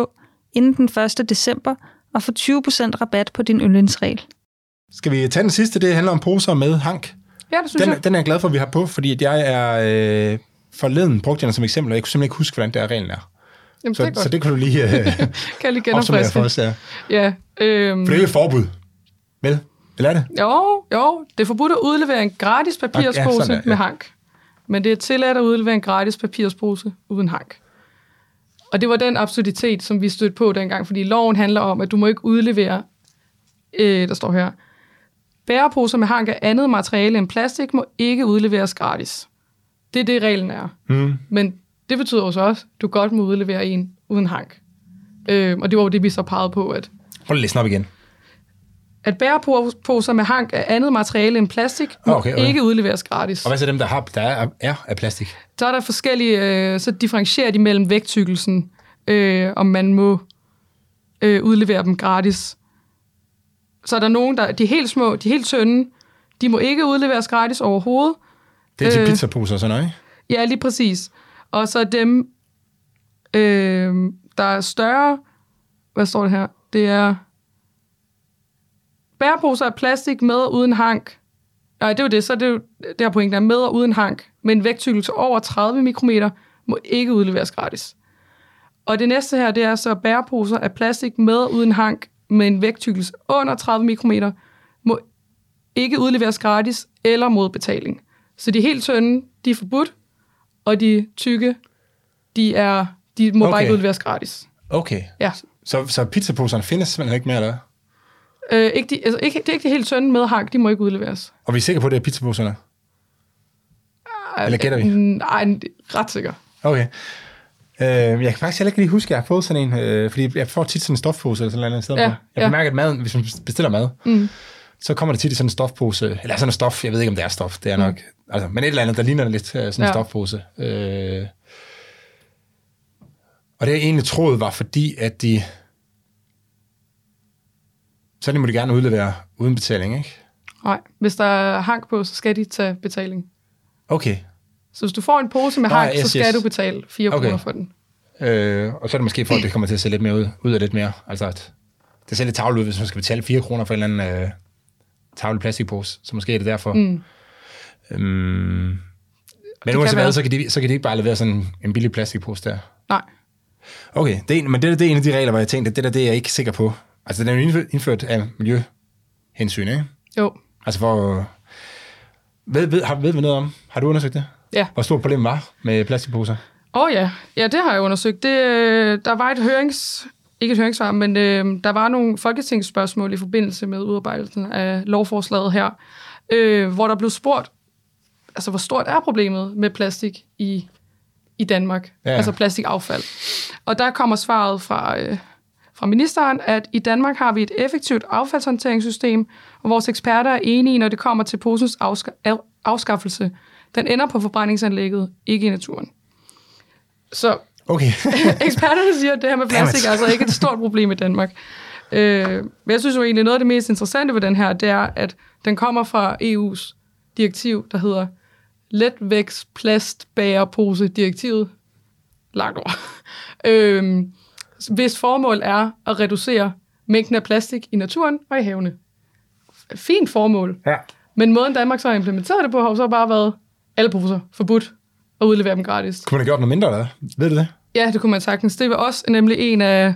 inden den 1. december og få 20% rabat på din yndlingsregel. Skal vi tage den sidste? Det handler om poser med hank. Ja, det synes Den, jeg. den er jeg glad for, at vi har på, fordi at jeg er øh, forleden brugt den som eksempel, og jeg kunne simpelthen ikke huske, hvordan der reglen er. Jamen, Så, det er godt. så det kan du lige øh, kan jeg lige genopfriske. for os. Ja. Ja, øhm, For det er jo et forbud. Vel? Eller er det? jo, jo, det er forbudt at udlevere en gratis papirspose Ja, der, ja. med hank. Men det er tilladt at udlevere en gratis papirspose uden hank. Og det var den absurditet, som vi stødte på dengang, fordi loven handler om, at du må ikke udlevere, øh, der står her, bæreposer med hank af andet materiale end plastik må ikke udleveres gratis. Det er det, reglen er. Mm. Men det betyder også at du godt må udlevere en uden hank. Øh, og det var jo det, vi så pegede på, at Prøv lige op igen. At bæreposer med hank af andet materiale end plastik må Okay, okay. ikke udleveres gratis. Og hvad så dem, der, har, der er, er af plastik? Så er der forskellige, øh, så differentierer de mellem vægttykkelsen, øh, om man må øh, udlevere dem gratis. Så er der nogen, der de helt små, de helt tynde, de må ikke udleveres gratis overhovedet. Det er til Øh. pizzaposer sådan noget, ikke? Ja, lige præcis. Og så dem, øh, der er større, hvad står det her? Det er bæreposer af plastik med og uden hank. Nej, det er jo det, så er det jo det her point, der er med og uden hank, med en vægttykkelse over 30 mikrometer, må ikke udleveres gratis. Og det næste her, det er så bæreposer af plastik med og uden hank, med en vægttykkelse under 30 mikrometer, må ikke udleveres gratis eller mod betaling. Så de helt tynde, de er forbudt, og de tykke, de, er, de må okay. bare ikke udleveres gratis. Okay. Ja. Så, så pizzaposerne findes simpelthen ikke mere, eller? Øh, ikke de, altså ikke, det er ikke de helt tynde med hank, de må ikke udleveres. Og vi er sikre på, at det er pizzaposerne? Eller gætter vi? Nej, ret sikker. Okay. Øh, jeg kan faktisk heller ikke lige huske, at jeg har fået sådan en, øh, fordi jeg får tit sådan en stofpose eller sådan noget stedet Ja. Jeg ja. bemærker, at maden, hvis man bestiller mad, mm. så kommer det tit i sådan en stofpose, eller sådan en stof, jeg ved ikke, om det er stof, det er nok, altså, men et eller andet, der ligner lidt øh, sådan en ja. stofpose. Øh, og det jeg egentlig troede var fordi, at de, så må de gerne udlevere uden betaling, ikke? Nej, hvis der er hank på, så skal de tage betaling. Okay. Så hvis du får en pose med hank, yes, så skal yes. du betale 4 Okay. kroner for den. Øh, og så er det måske for, at det kommer til at se lidt mere ud, ud af lidt mere. Altså, at det ser lidt tavle ud, hvis man skal betale 4 kroner for en eller anden øh, tavle plastikpose. Så måske er det derfor. Mm. Øhm, men uanset hvad, så kan, de, så kan de ikke bare levere sådan en billig plastikpose der. Nej. Okay, det er, en- men det, det er en af de regler, hvor jeg tænkte, at det der det er jeg ikke sikker på. Altså, den er jo indført, af miljøhensyn, ikke? Jo. Altså for... Ved, ved, har, ved vi noget om? Har du undersøgt det? Ja. Hvor stort problemet var med plastikposer? Åh oh, ja. ja, det har jeg undersøgt. Det, øh, der var et hørings... Ikke et høringssvar, men øh, der var nogle folketingsspørgsmål i forbindelse med udarbejdelsen af lovforslaget her, øh, hvor der blev spurgt, altså hvor stort er problemet med plastik i, i Danmark? Ja. Altså plastikaffald. Og der kommer svaret fra, øh, fra ministeren, at i Danmark har vi et effektivt affaldshåndteringssystem, og vores eksperter er enige, når det kommer til posens afska- af- afskaffelse. Den ender på forbrændingsanlægget, ikke i naturen. Så Okay. eksperterne siger, at det her med plastik er altså ikke et stort problem i Danmark. Øh, men jeg synes jo egentlig, noget af det mest interessante ved den her, det er, at den kommer fra EU's direktiv, der hedder letvægts plastbærepose direktivet. Langt ord. Øh, hvis formål er at reducere mængden af plastik i naturen og i havene. Fint formål. ja. Men måden Danmark så har implementeret det på, har jo så bare været alle poser forbudt at udlevere dem gratis. Kunne man have gjort noget mindre, eller? Ved du det? Ja, det kunne man sagtens. Det var også nemlig en af,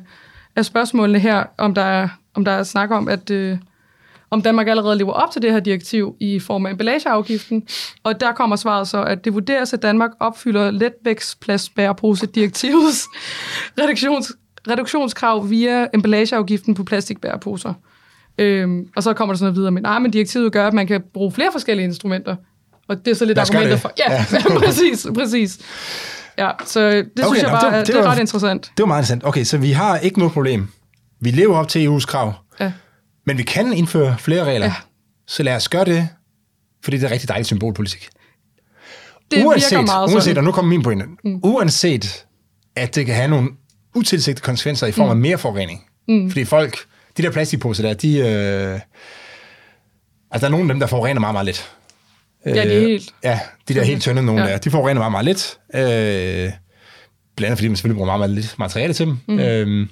af spørgsmålene her, om der er, om der er snak om, at øh, om Danmark allerede lever op til det her direktiv i form af emballageafgiften. Og der kommer svaret så, at det vurderes, at Danmark opfylder letvægtsplastbærepose-direktivets reduktions, reduktionskrav via emballageafgiften på plastikbæreposer. Øhm, og så kommer der sådan noget videre, men nej, men direktivet gør, at man kan bruge flere forskellige instrumenter. Og det er så lidt argumentet for... Ja, ja. præcis, præcis. Ja, så det okay, synes jeg bare, det var- det, det er var- ret interessant. Det var meget interessant. Okay, så vi har ikke noget problem. Vi lever op til EU's krav, Ja. men vi kan indføre flere regler. Ja. Så lad os gøre det, fordi det er rigtig dejligt symbolpolitik. Det uanset, virker meget uanset, sådan. og nu kommer min pointe, mm. uanset at det kan have nogle utilsigtede konsekvenser i form af mere forurening. Mm. Fordi folk, de der plastikposer der, de... Øh, altså, der er nogle af dem, der forurener meget, meget lidt. Ja, det er helt... Ja, de der helt tynde nogle Ja. ja. der, de forurener meget, meget lidt. Øh, blandt andet fordi man selvfølgelig bruger meget, meget lidt materiale til dem. Mm. Øhm,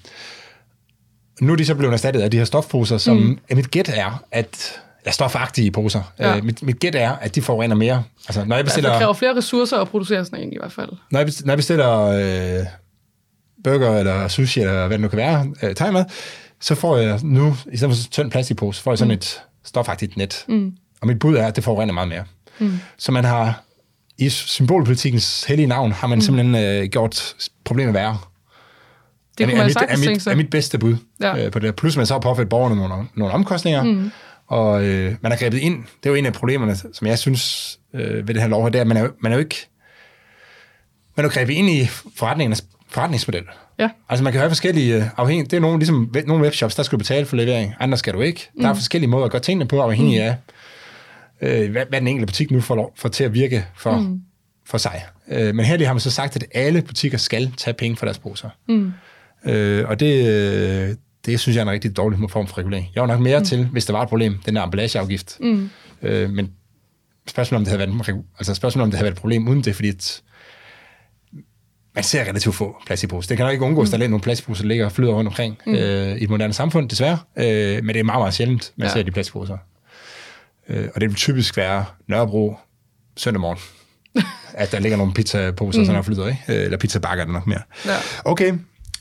nu er de så blevet erstattet af de her stofposer, som mm. mit gæt er, at ja, stofagtige poser. Ja. Øh, mit, mit gæt er, at de forurener mere. Altså, når jeg Altså, bestiller, det kræver flere ressourcer at producere sådan en i hvert fald. når jeg bestiller, når jeg bestiller øh, burger eller sushi, eller hvad det nu kan være, øh, thai-mad, så får jeg nu, i stedet for en tynd plastikpose, får jeg sådan mm. et stofagtigt net. Mm. Og mit bud er, at det forurener meget mere. Mm. Så man har, i symbolpolitikkens hellige navn, har man mm. simpelthen øh, gjort problemet værre. Det er, kunne er, man mit, sagtens er, mit, er mit bedste bud Ja. øh, på det. Plus man så har påført borgerne nogle, nogle omkostninger, mm. og øh, man har grebet ind. Det er jo en af problemerne, som jeg synes øh, ved det her lov her, det er, at man er, man er jo ikke... Man er jo grebet ind i forretningernes forretningsmodel. Ja. Altså man kan have forskellige øh, afhængig. Det er nogle, ligesom nogle webshops, der skal du betale for levering, andre skal du ikke. Mm. Der er forskellige måder at gøre tingene på, afhængig af, øh, hvad, hvad den enkelte butik nu får, lov, får til at virke for, mm. for sig. Øh, men her har man så sagt, at alle butikker skal tage penge for deres poser. Mm. Øh, og det, øh, det synes jeg er en rigtig dårlig form for regulering. Jeg var nok mere mm. til, hvis der var et problem, den der emballageafgift. Mm. Øh, men spørgsmålet om det havde været, altså spørgsmålet om det havde været et problem uden det, fordi at man ser relativt få plastikposer. Det kan nok ikke undgås, mm. der er nogle plastikposer, der ligger og flyder rundt omkring mm. øh, i et moderne samfund, desværre. Øh, men det er meget, meget sjældent, man Ja. ser de plastikposer. Øh, og det vil typisk være Nørrebro søndag morgen, at der ligger nogle pizzaposer, mm. sådan der flyder, ikke? Øh, Eller pizzabakker er det nok mere. Ja. Okay.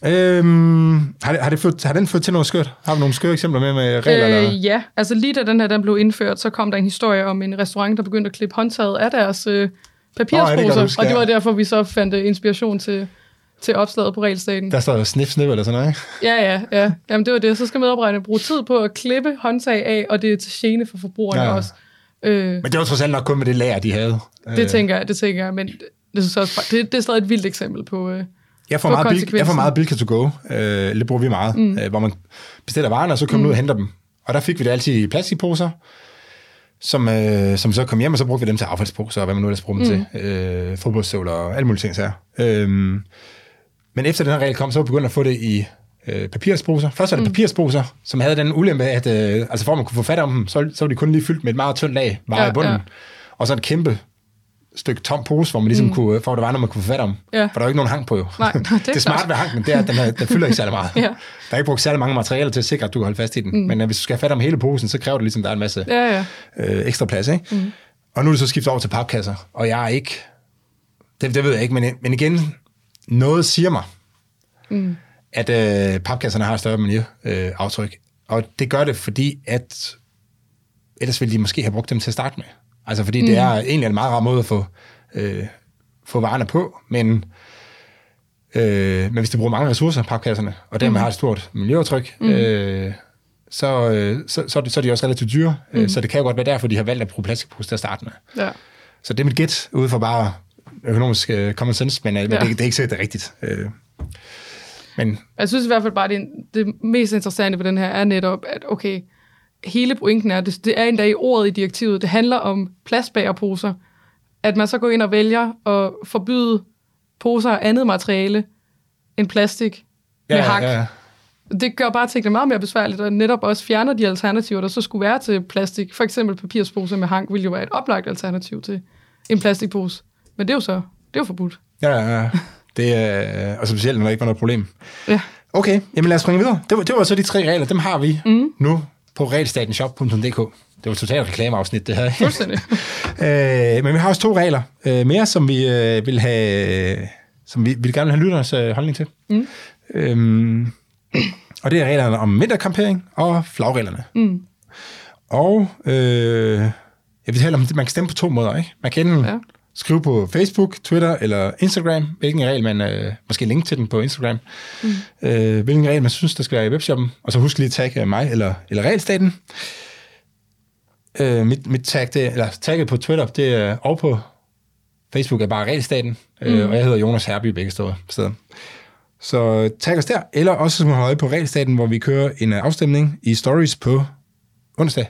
Øhm, har, det, har, det fået, har den fået til noget skørt? Har vi nogle skøre eksempler med med regler? eller? Øh, ja, altså lige da den her den blev indført, så kom der en historie om en restaurant, der begyndte at klippe håndtaget af deres øh, papirsposer, huske, og det var derfor, vi så fandt øh, inspiration til, til opslaget på regelstaten. Der står snif, snif eller sådan noget, ikke? Ja, ja, ja. Jamen det var det. Så skal medarbejderne bruge tid på at klippe håndtag af, og det er til gene for forbrugerne Ja. også. Øh, Men det var trods alt nok kun med det lager, de havde. det tænker jeg, det tænker jeg, men det, synes også, det, det er stadig et vildt eksempel på... Øh, Jeg får, Få meget bil, jeg får meget Bilka to go. Øh, det bruger vi meget. Mm. Øh, hvor man bestiller varerne, og så kommer mm. ud og henter dem. Og der fik vi det altid i plastikposer, som, øh, som så kom hjem, og så brugte vi dem til affaldsposer, og hvad man nu ellers bruger dem mm. til. Øh, fodboldstøvler og alle mulige ting. Så her. øhm, men efter den her regel kom, så var vi begyndt at få det i øh, papirsposer. Først var det mm. papirsposer, som havde den ulempe, at øh, altså for at man kunne få fat om dem, så, så var de kun lige fyldt med et meget tyndt lag varer Ja, i bunden. ja. Og så et kæmpe stykke tom pose, hvor man ligesom mm. kunne, for at der var noget, man kunne få fat om. Ja. For der er jo ikke nogen hang på jo. Nej, det er det smarte ved hanken, det er, at den, er, den fylder ikke særlig meget. Ja. Der er ikke brugt særlig mange materialer til at sikre, at du kan holde fast i den. Mm. Men øh, hvis du skal have fat om hele posen, så kræver det ligesom, at der er en masse ja, ja. øh, ekstra plads. Ikke? Mm. Og nu er det så skiftet over til papkasser, og jeg er ikke... Det, det ved jeg ikke, men, men igen, noget siger mig, mm. at øh, papkasserne har et større miljøaftryk. Øh, aftryk. og det gør det, fordi at ellers ville de måske have brugt dem til at starte med. Altså fordi mm. det er egentlig en meget rar måde at få, øh, få varerne på, men, øh, men hvis de bruger mange ressourcer, papkasserne, og dermed mm. har et stort miljøaftryk, mm. øh, så, øh, så, så, er de, så er de også relativt dyre. Mm. Så det kan jo godt være derfor, de har valgt at bruge plastikpose til at starte med. ja. Så det er mit gæt, ude for bare økonomisk uh, common sense, men, men Ja. det, det er ikke sikkert, det er rigtigt. Uh, men Jeg synes i hvert fald bare, det, det mest interessante ved den her er netop, at okay, hele pointen er, det, det er endda i ordet i direktivet, det handler om plastbagerposer, at man så går ind og vælger at forbyde poser af andet materiale end plastik med hak. ja, Det gør bare tingene meget mere besværligt, og netop også fjerner de alternativer, der så skulle være til plastik. For eksempel papirsposer med hank ville jo være et oplagt alternativ til en plastikpose. Men det er jo så, det er jo forbudt. ja, ja, ja. Det er, og specielt, når der ikke var noget problem. Ja. Okay, jamen lad os springe videre. Det var, det var så de tre regler, dem har vi mm. nu på regelstatenshop.dk. Det var totalt reklameafsnit, det her. Fuldstændig. øh, men vi har også to regler øh, mere, som vi øh, vil have, som vi vil gerne have lytternes øh, holdning til. Mm. Øhm, og det er reglerne om vinterkampering og flagreglerne. Mm. Og øh, jeg vil tale om, at man kan stemme på to måder. Ikke? Man kan enten Ja. Skrive på Facebook, Twitter eller Instagram, hvilken regel man, øh, måske link til den på Instagram, mm. øh, hvilken regel man synes, der skal være i webshoppen, og så husk lige at tagge mig eller, eller regelstaten. Øh, mit, mit tag, det, eller tagget på Twitter, det er, og på Facebook er bare regelstaten, mm. øh, og jeg hedder Jonas Herby begge steder. Så tag os der, eller også som holde på regelstaten, hvor vi kører en øh, afstemning i stories på onsdag,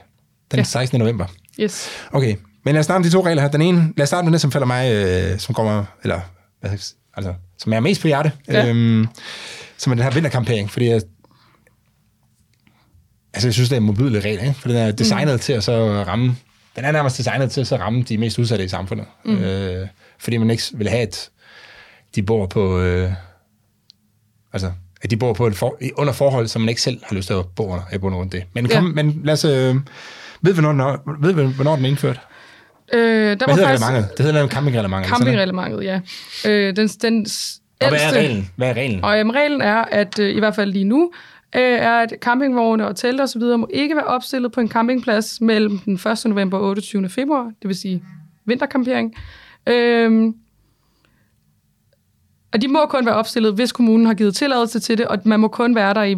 den ja. 16. november. Yes. Okay, men lad os starte med de to regler her. Den ene, lad os starte med den, som falder mig, øh, som kommer, eller, hvad, skal jeg sige, altså, som er mest på hjerte, Ja. øhm, som er den her vinterkampering, fordi jeg, altså jeg synes, det er en modbydelig regel, ikke? for den er designet mm. til at så ramme, den er nærmest designet til at så ramme de mest udsatte i samfundet, mm. øh, fordi man ikke vil have, at de bor på, øh, altså, at de bor på et for, under forhold, som man ikke selv har lyst til at bo under, i bund og grund det. Men, kom, Ja. men lad os, øh, ved vi, hvornår, ved vi, hvornår den er indført? Øh, der Hvad var hedder faktisk reglementet? Det hedder nemlig campingreglementet. ja. Øh, den, den Og hvad er reglen? Hvad er reglen? Og jamen, reglen er, at øh, i hvert fald lige nu, øh, er, at campingvogne og telte osv. må ikke være opstillet på en campingplads mellem den 1. november og 28. februar, det vil sige vintercampering. Øhm, og de må kun være opstillet, hvis kommunen har givet tilladelse til det, og man må kun være der i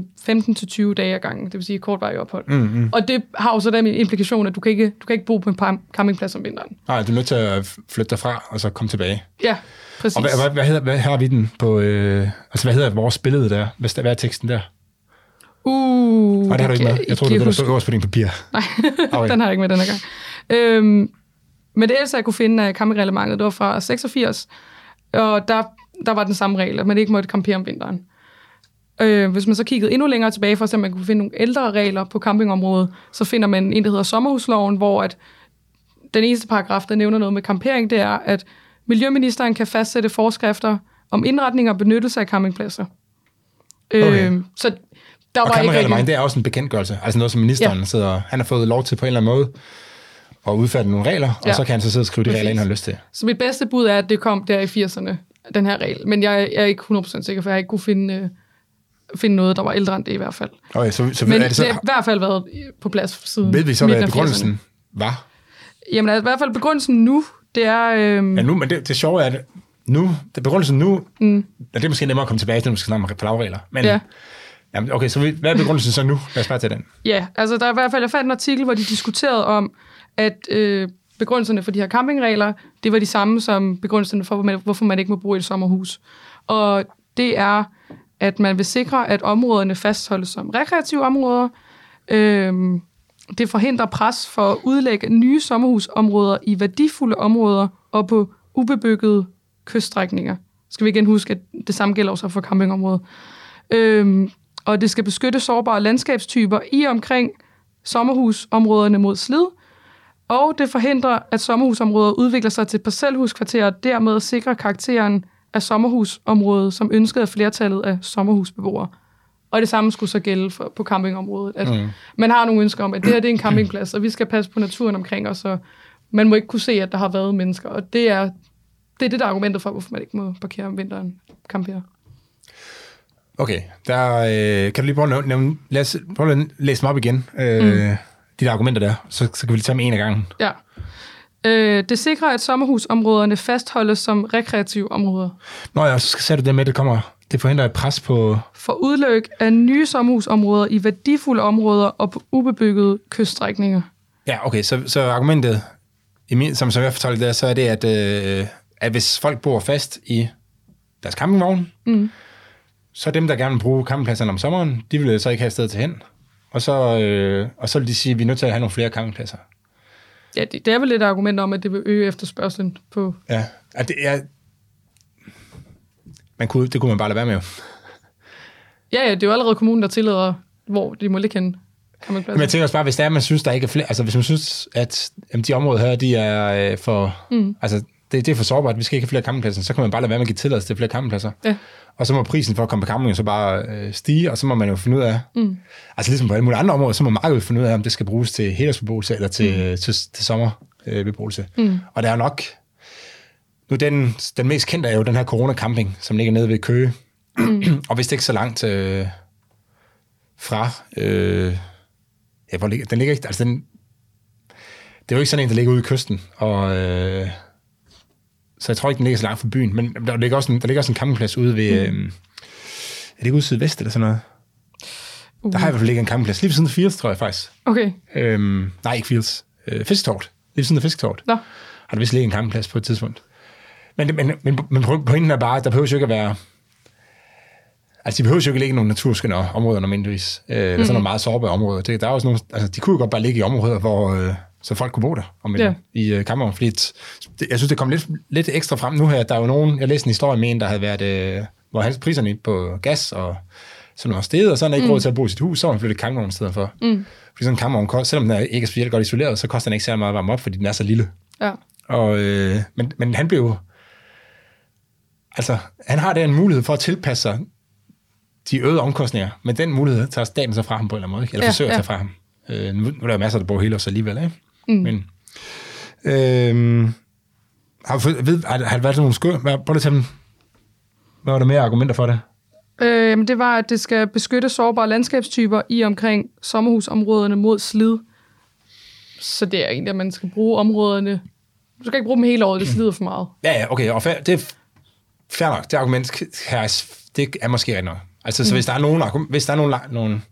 15-20 dage ad gangen, det vil sige kortvarig ophold. Mm, mm. Og det har jo så den implikation, at du kan ikke, du kan ikke bo på en campingplads om vinteren. Nej, du er nødt til at flytte derfra, og så komme tilbage. Ja, præcis. Og hvad, hvad, hvad, hedder, hvad har vi den på... Øh, altså, hvad hedder vores billede der? Hvad, hvad er teksten der? Uh, Nej, det har du ikke med. Jeg tror, det er det, der stod øverst på din papir. Nej, Okay. den har jeg ikke med denne gang. Øhm, men det ældste, jeg kunne finde af campingreglementet, det var fra 86, og der, der var den samme regel, at man ikke måtte campere om vinteren. Øh, hvis man så kiggede endnu længere tilbage, for at man kunne finde nogle ældre regler på campingområdet, så finder man en, der hedder sommerhusloven, hvor at den eneste paragraf, der nævner noget med campering, det er, at Miljøministeren kan fastsætte forskrifter om indretning og benyttelse af campingpladser. Okay. Øh, så der Og var ikke rigtig... det er også en bekendtgørelse. Altså noget, som ministeren ja. sidder... Han har fået lov til på en eller anden måde at udfærdige nogle regler. Ja. og så kan han så sidde og skrive de Præcis. regler, han har lyst til. Så mit bedste bud er, at det kom der i 80'erne, den her regel. Men jeg, jeg er ikke 100% sikker, for jeg har ikke kunne finde, øh, finde noget, der var ældre end det i hvert fald. Okay, så, så, Men er det så, det har i hvert fald været på plads siden ved vi så, hvad af 80'erne. begrundelsen var? Jamen altså, i hvert fald begrundelsen nu, det er... Øh, Ja, nu, men det, det sjove er, at nu, det begrundelsen nu, mm. det er måske nemmere at komme tilbage til, når vi skal snakke om flagregler. Men, Ja. Jamen, okay, så vi- hvad er begrundelsen så nu? Lad os bare tage den. Ja, altså der er i hvert fald, jeg fandt en artikel, hvor de diskuterede om, at øh, begrundelserne for de her campingregler, det var de samme som begrundelserne for, hvorfor man ikke må bo i et sommerhus. Og det er, at man vil sikre, at områderne fastholdes som rekreative områder. Øhm, det forhindrer pres for at udlægge nye sommerhusområder i værdifulde områder og på ubebyggede kyststrækninger. Skal vi igen huske, at det samme gælder også for campingområdet. Øhm, og det skal beskytte sårbare landskabstyper i omkring sommerhusområderne mod slid, og det forhindrer, at sommerhusområder udvikler sig til parcelhuskvarterer, og dermed sikrer karakteren af sommerhusområdet, som ønskede af flertallet af sommerhusbeboere. Og det samme skulle så gælde for, på campingområdet. At mm. Man har nogle ønsker om, at det her det er en campingplads, og vi skal passe på naturen omkring os, og man må ikke kunne se, at der har været mennesker. Og det er det, er det der er argumentet for, hvorfor man ikke må parkere om vinteren campere. Okay, der, øh, kan du lige prøve at nævne, lad os prøve at læse dem op igen, øh, mm. De der argumenter der, så, så kan vi lige tage dem en af gangen. Ja. Øh, det sikrer, at sommerhusområderne fastholdes som rekreative områder. Nå ja, så sagde du det med, at det kommer, det forhindrer et pres på, For udløb af nye sommerhusområder i værdifulde områder og på ubebyggede kyststrækninger. ja okay, så, så argumentet, i min, som, som jeg fortalte det, så er det, at, øh, at hvis folk bor fast i deres campingvogn, mm. så dem, der gerne vil bruge campingpladserne om sommeren, de vil så ikke have et sted til hen. Og så, øh, og så vil de sige, at vi er nødt til at have nogle flere campingpladser. Ja, det, det er vel et argument om, at det vil øge efterspørgselen på... Ja, at det er... Man kunne, det kunne man bare lade være med. jo. Ja, ja, det er jo allerede kommunen, der tillader, hvor de må ligge henne. Kan man Men jeg tænker også bare, hvis der er, man synes, der ikke er flere... Altså, hvis man synes, at jamen, de områder her, de er øh, for... Mm. Altså, det, det er for sårbart, vi skal ikke have flere campingpladser, så kan man bare lade være med at give tilladelse til flere campingpladser. Ja. Og så må prisen for at komme på camping så bare øh, stige, og så må man jo finde ud af... Mm. Altså ligesom på alle mulige andre områder, så må markedet finde ud af, om det skal bruges til helårsbeboelse eller til, mm. til, til sommerbeboelse. Mm. Og der er nok... Nu den, den mest kendte er jo den her corona-camping, som ligger nede ved Køge. Mm. og hvis det ikke så langt øh, fra... Øh, ja, hvor ligger, den ligger ikke... Altså den, det er jo ikke sådan en, der ligger ude i kysten, og... Øh, så jeg tror ikke, den ligger så langt fra byen, men der ligger også en, der ligger også en campingplads ude ved... Mm. Øh, er det ikke ude sydvest eller sådan noget? Uh. Der har i hvert fald ligget en campingplads. Lige ved siden af Fields, tror jeg faktisk. Okay, Øhm, nej, ikke Fields. Øh, Fisketort. Lige ved siden af Fisketort. nå. Har der vist ligget en campingplads på et tidspunkt. Men, men, men, men pointen er bare, at der behøver jo ikke at være... Altså, de behøver jo ikke ligge i nogle naturskønne områder nødvendigvis. Øh, eller sådan nogle meget sårbare områder. Det, der er også nogle, altså, de kunne jo godt bare ligge i områder, hvor øh, så folk kunne bo der om Ja. i øh, Cameron. Fordi et, det, jeg synes, det kom lidt, lidt ekstra frem nu her. Der er jo nogen, jeg læste en historie med en, der havde været, øh, hvor hans priserne på gas og sådan noget sted, og så han ikke mm. råd til at bo i sit hus, så han flyttet i Cameron i stedet for. Mm. Fordi sådan en Cameron, koster- selvom den er ikke er specielt godt isoleret, så koster den ikke særlig meget at varme op, fordi den er så lille. Ja. Og, øh, men, men han blev... Altså, han har der en mulighed for at tilpasse sig de øgede omkostninger, men den mulighed tager staten så fra ham på en eller anden måde, ikke? eller Ja, forsøger ja. at tage fra ham. Øh, nu, nu er der jo masser, der bor hele os alligevel, ikke? Mm. Men, øh, har, ved, har, har der været nogle skøn? Prøv lige at tage dem. Hvad var der mere argumenter for det? Øh, det var, at det skal beskytte sårbare landskabstyper i omkring sommerhusområderne mod slid. Så det er egentlig, at man skal bruge områderne... Du skal ikke bruge dem hele året, det slider for meget. Ja, ja, okay, og fair, det er fair nok. Det argument jeg, det er måske rigtigt nok. Altså, så hvis der er nogen, hvis der er nogen, nogen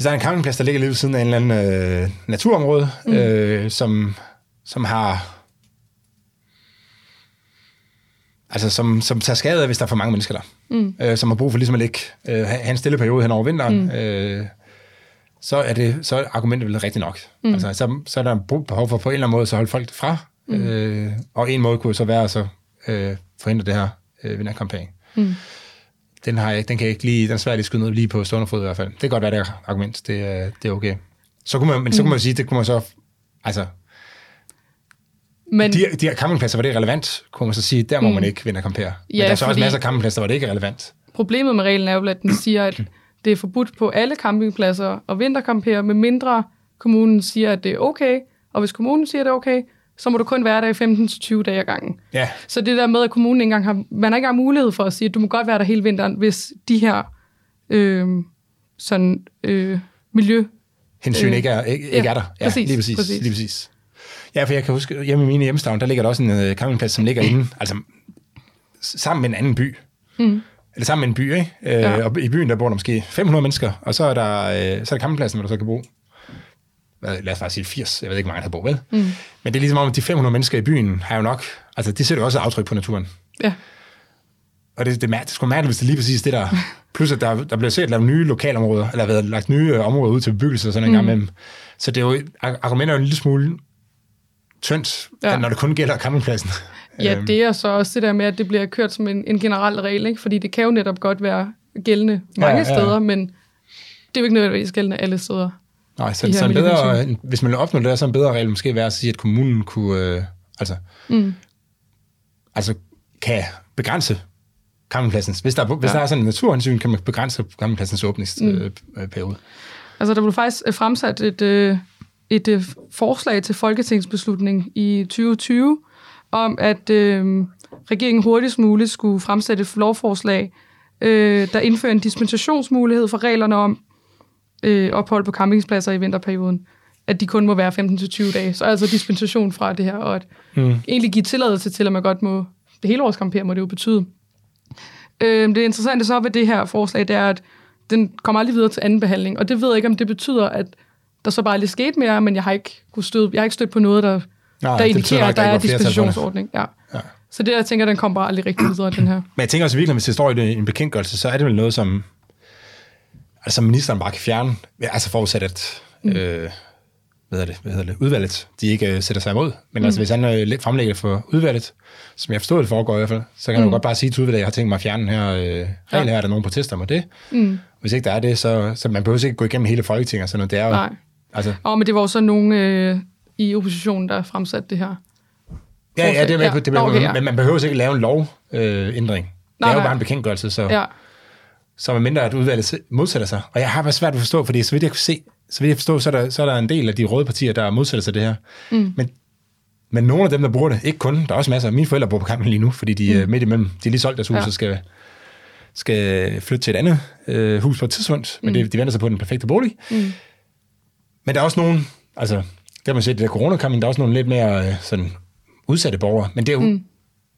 hvis der er en campingplads, der ligger lige ved siden af en eller anden øh, naturområde, mm. øh, som, som har altså som, som tager skade hvis der er for mange mennesker der, mm. øh, som har brug for ligesom at ligge, øh, have en stille periode hen over vinteren, mm. øh, så er det så er argumentet vel rigtigt nok. Mm. Altså, så, så er der behov for på en eller anden måde så holde folk fra, mm. øh, og en måde kunne så være at så øh, forhindre det her øh, vinterkampagne. Mm. Den, har jeg, den kan jeg ikke lige, den er svært at skyde ned lige på stående fod i hvert fald. Det kan godt være, det er argument, det, er- det er okay. Så kunne man, men så kunne man jo sige, det kunne man så, altså, Men de, de her campingpladser, hvor det er relevant, kunne man så sige, der må mm. man ikke vinterkampere. Men Ja, der er så fordi- også masser af campingpladser, hvor det ikke er relevant. problemet med reglen er jo, at den siger, at det er forbudt på alle campingpladser og vintercampere, med mindre kommunen siger, at det er okay. Og hvis kommunen siger, at det er okay, så må du kun være der i 15-20 dage ad gangen. Ja, Så det der med, at kommunen ikke engang har, man har ikke engang mulighed for at sige, at du må godt være der hele vinteren, hvis de her øh, sådan, øh, miljø... hensyn Øh, ikke er, ikke, ja, ikke er der. Ja, præcis, lige præcis, præcis. Lige præcis. Ja, for jeg kan huske, hjemme i mine hjemstavn, der ligger der også en øh, campingplads, som ligger inde, altså sammen med en anden by. Mm. Eller sammen med en by, ikke? Øh, Ja. Og i byen, der bor der måske 500 mennesker, og så er der, øh, så er der campingpladsen, hvor du så kan bo. Hvad, lad os bare sige 80, jeg ved ikke, hvor mange der bor, vel? Mm. Men det er ligesom om, at de 500 mennesker i byen har jo nok, altså de sætter jo også aftryk på naturen. Ja, Og det, det, er mær- det er sgu mærkeligt, hvis det lige præcis det der... Plus, at der, der bliver set lavet nye lokalområder, eller været lagt nye øh, områder ud til bebyggelse og sådan en mm. gang imellem. Så det er jo, ar- argumenter er jo en lille smule tyndt, Ja. når det kun gælder campingpladsen. ja Øhm, det er så også det der med, at det bliver kørt som en, en generel regel, ikke? fordi det kan jo netop godt være gældende mange ja, ja. steder, men det er jo ikke nødvendigvis gældende alle steder. Nej, så, så en bedre, en- hvis man vil opnå det, der, så en bedre regel måske være at sige, at kommunen kunne, øh, altså, Mm. altså, kan begrænse campingpladsen. Hvis der, er- hvis Ja. der er sådan en naturhensyn, kan man begrænse campingpladsens åbningsperiode. Mm. periode. Altså, der blev faktisk øh, fremsat et, øh, et øh, forslag til folketingsbeslutning i 2020 om, at øh, regeringen hurtigst muligt skulle fremsætte et lovforslag, øh, der indfører en dispensationsmulighed for reglerne om øh, ophold på campingpladser i vinterperioden. At de kun må være 15-20 dage. Så altså dispensation fra det her, og at Mm. egentlig give tilladelse til, at man godt må... Det hele års campere må det jo betyde. Øh, det interessante så ved det her forslag, det er, at den kommer aldrig videre til anden behandling, og det ved jeg ikke, om det betyder, at der så bare lige skete mere, men jeg har ikke, kunne støde, jeg har ikke stødt på noget, der, Nej, der indikerer, at der er det. dispensationsordning. Ja. Ja. Så det, jeg tænker, den kommer bare aldrig rigtig videre, den her. Men jeg tænker også virkelig, hvis det står i en bekendtgørelse, så er det vel noget, som, altså, ministeren bare kan fjerne. Altså forudsat, at mm. øh, hvad hedder det, hvad hedder det, udvalget, de ikke øh, sætter sig imod. Men mm. altså, hvis han øh, læ- fremlægger for udvalget, som jeg forstår, det foregår i hvert fald, så kan mm. han jo godt bare sige til udvalget, at jeg har tænkt mig at fjerne den her øh, regel Ja. her, er der nogen protester mod det. Mm. Hvis ikke der er det, så, så man behøver ikke gå igennem hele Folketinget og sådan noget. Det er jo, Nej. altså, Og men det var jo så nogen øh, i oppositionen, der fremsatte det her. ja, ja, det er med Ja. det er med, okay, ja. men man behøver ikke lave en lovændring. Øh, ændring. det er jo nej. bare en bekendtgørelse, så... Ja. Så med mindre at udvalget modsætter sig. Og jeg har været svært at forstå, fordi så vidt jeg kunne se, så vidt jeg forstå, så er der, så er der en del af de røde partier, der modsætter sig det her. Mm. Men, men nogle af dem, der bruger det, ikke kun, der er også masser. Mine forældre bor på kampen lige nu, fordi de er midt imellem. De er lige solgt deres hus Ja. og skal, skal flytte til et andet øh, hus på et tidspunkt, men det, de venter sig på den perfekte bolig. Mm. Men der er også nogen, altså, der har man set, det der coronakampen, der er også nogle lidt mere øh, sådan, udsatte borgere, men det er jo, mm.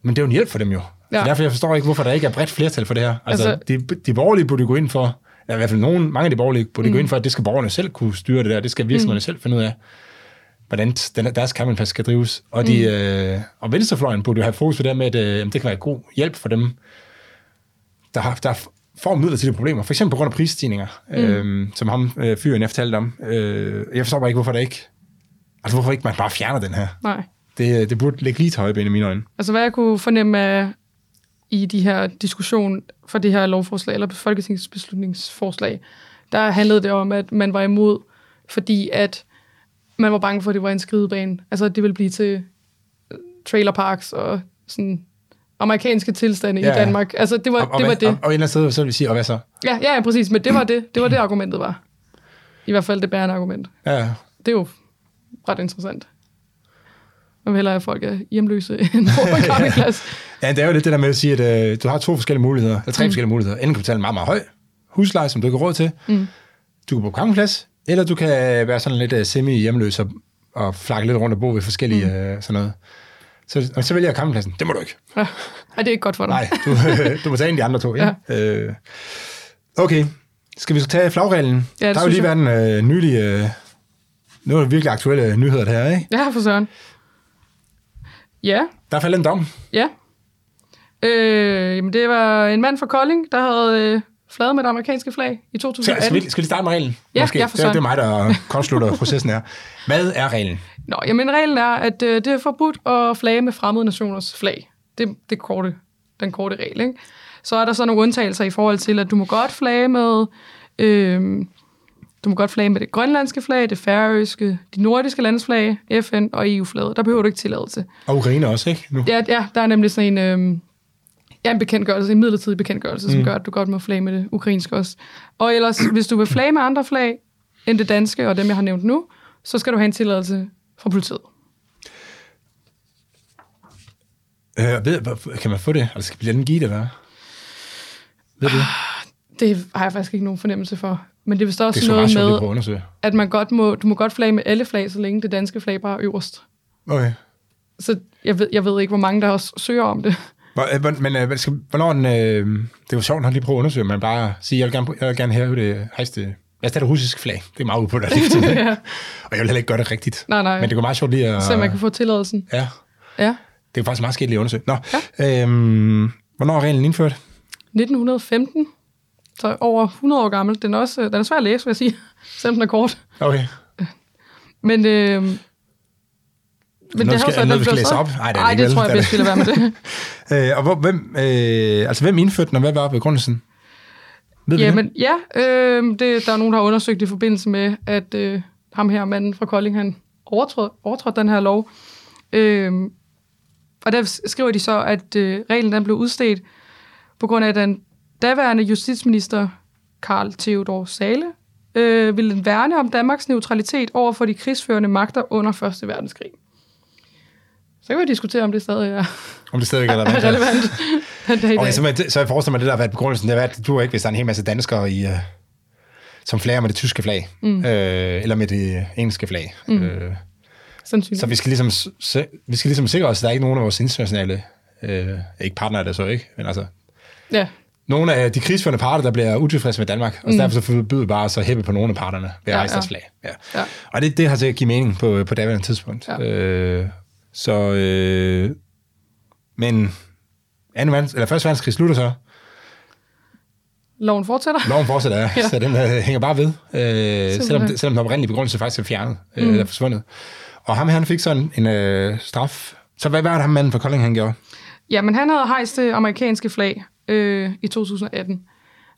men det er jo en hjælp for dem jo. Ja. Så derfor jeg forstår ikke, hvorfor der ikke er bredt flertal for det her. Altså, Altså- de, de borgerlige burde gå ind for, eller i hvert fald nogen, mange af de borgerlige burde mm. gå ind for, at det skal borgerne selv kunne styre det der, det skal virksomhederne mm. selv finde ud af, hvordan den, deres campingplads skal drives. Og, de, øh, og venstrefløjen burde jo have fokus på det med, at øh, det kan være god hjælp for dem, der, har, der får midlertidige problemer, for eksempel på grund af prisstigninger, mm. øh, som ham øh, fyren jeg fortalte om. Øh, jeg forstår bare ikke, hvorfor der ikke, altså hvorfor ikke man bare fjerner den her. Nej. Det, det burde ligge lige til højben i mine øjne. Altså, hvad jeg kunne fornemme af, i de her diskussion for det her lovforslag, eller folketingsbeslutningsforslag, der handlede det om, at man var imod, fordi at man var bange for, at det var en skridebane. Altså, at det ville blive til øh, trailerparks og sådan amerikanske tilstande Ja, i ja. Danmark. Altså, det var Og, og, det. Var det. Og, og et eller sted, så vil sige, og hvad så? Ja, ja, ja, præcis. Men det var det. Det var det, argumentet var. I hvert fald det bærende argument. Ja, Det er jo ret interessant. Vil hellere, at folk er hjemløse end på en campingplads. Ja, det er jo lidt det der med at sige, at øh, du har to forskellige muligheder, eller tre mm. forskellige muligheder. Enten kan du betale en meget, meget høj husleje, som du ikke har råd til. Mm. Du kan bo på campingplads, eller du kan være sådan lidt uh, semi-hjemløs og, og flakke lidt rundt og bo ved forskellige mm. uh, sådan noget. Så, og så vælger jeg campingpladsen. Det må du ikke. Ja. Ej, det er ikke godt for dig. Nej, du, du må tage en af de andre to. Ja. Ja. Øh, okay, skal vi så tage flagreglen? Ja, det der har jo lige været en øh, nylig... Øh, nu er der virkelig aktuelle nyheder det her, ikke? Ja, for søren. Ja, Der er faldet en dom. ja. Øh, jamen, det var en mand fra Kolding, der havde øh, flaget med det amerikanske flag i Så, 2018. skal, vi, skal vi starte med reglen? Ja, Måske. ja, for det, er- det er mig, der kortslutter processen her. Hvad er reglen? Nå, jamen reglen er, at øh, det er forbudt at flage med fremmede nationers flag. Det er det korte, den korte regel, ikke? Så er der så nogle undtagelser i forhold til, at du må godt flage med... Øh, du må godt flage med det grønlandske flag, det færøske, de nordiske landsflag, FN og EU-flaget. Der behøver du ikke tilladelse. Og Ukraine også, ikke? Nu. Ja, ja der er nemlig sådan en, øh, ja, en bekendtgørelse, en midlertidig bekendtgørelse, mm. som gør, at du godt må flage med det ukrainske også. Og ellers, hvis du vil flage med andre flag end det danske, og dem, jeg har nævnt nu, så skal du have en tilladelse fra politiet. Øh, ved, kan man få det? Vi lade den give det, hvad? Ved du? Det har jeg faktisk ikke nogen fornemmelse for. Men det er vist Det er også så meget noget med, at at man godt må, du må godt flage med alle flag, så længe det danske flag bare er øverst. Okay. Så jeg ved, jeg ved ikke, hvor mange der også søger om det. Hvor, øh, hvor- men øh, hvad skal, hvornår den, øh, det var sjovt at lige prøve at undersøge, men bare sige, jeg vil gerne, jeg vil gerne have det hejste, tage det russiske flag. Det er meget på det. ja. Og jeg vil heller ikke gøre det rigtigt. Nej, nej. Men det går meget sjovt lige at... Så man kan få tilladelsen. Ja, Ja. det er faktisk meget skidt lige at undersøge. Nå, ja. øhm, hvornår er reglen indført? 1915. Så over 100 år gammel. Den er, også, den er svær at læse, vil jeg sige. Selvom den er kort. Okay. Men, øh, men skal- det noget, vi skal blev læse op? Nej, det Ej, det det tror jeg bedst, vi lader være med det. Øh, og hvor, hvem, øh, altså, hvem indførte den, og hvad var begrundelsen? Ved vi det? Jamen, ja, øh, det, der er nogen, der har undersøgt i forbindelse med, at øh, ham her, manden fra Kolding, han overtrådte, overtrådte den her lov. Øh, og der skriver de så, at øh, reglen den blev udstedt på grund af, den daværende justitsminister, Karl Theodor Sale, øh, ville værne om Danmarks neutralitet over for de krigsførende magter under 1. verdenskrig. Så kan vi diskutere, om det stadig er Om det stadig er relevant. relevant dag. Okay, så, man- så jeg forestiller mig, det der har været begrundelsen, det er, at du ikke, hvis der er en hel masse danskere, i, øh, som flager med det tyske flag, mm. øh, eller med det engelske flag. Mm. Øh, så vi skal, ligesom, se, vi skal ligesom sikre os, at der er ikke nogen af vores internationale, øh, ikke partnere, der så ikke, men altså, Ja, nogle af de krigsførende parter, der bliver utilfredse med Danmark, og så derfor så forbyder bare så at hæppe på nogle af parterne ved at Ja, rejse ja. deres flag. Ja. Ja. Og det, det har til at give mening på, på daværende tidspunkt. Ja. Øh, så, øh, men anden verden, eller første verdenskrig slutter så, loven fortsætter. loven fortsætter, ja. Ja. så den øh, hænger bare ved, øh, selvom, selvom den oprindelige begrundelse faktisk er fjernet, øh, mm. er forsvundet. Og ham her, han fik sådan en øh, straf. Så hvad var det ham manden fra Kolding, han gjorde? Ja, men han havde hejst det amerikanske flag øh, i 2018.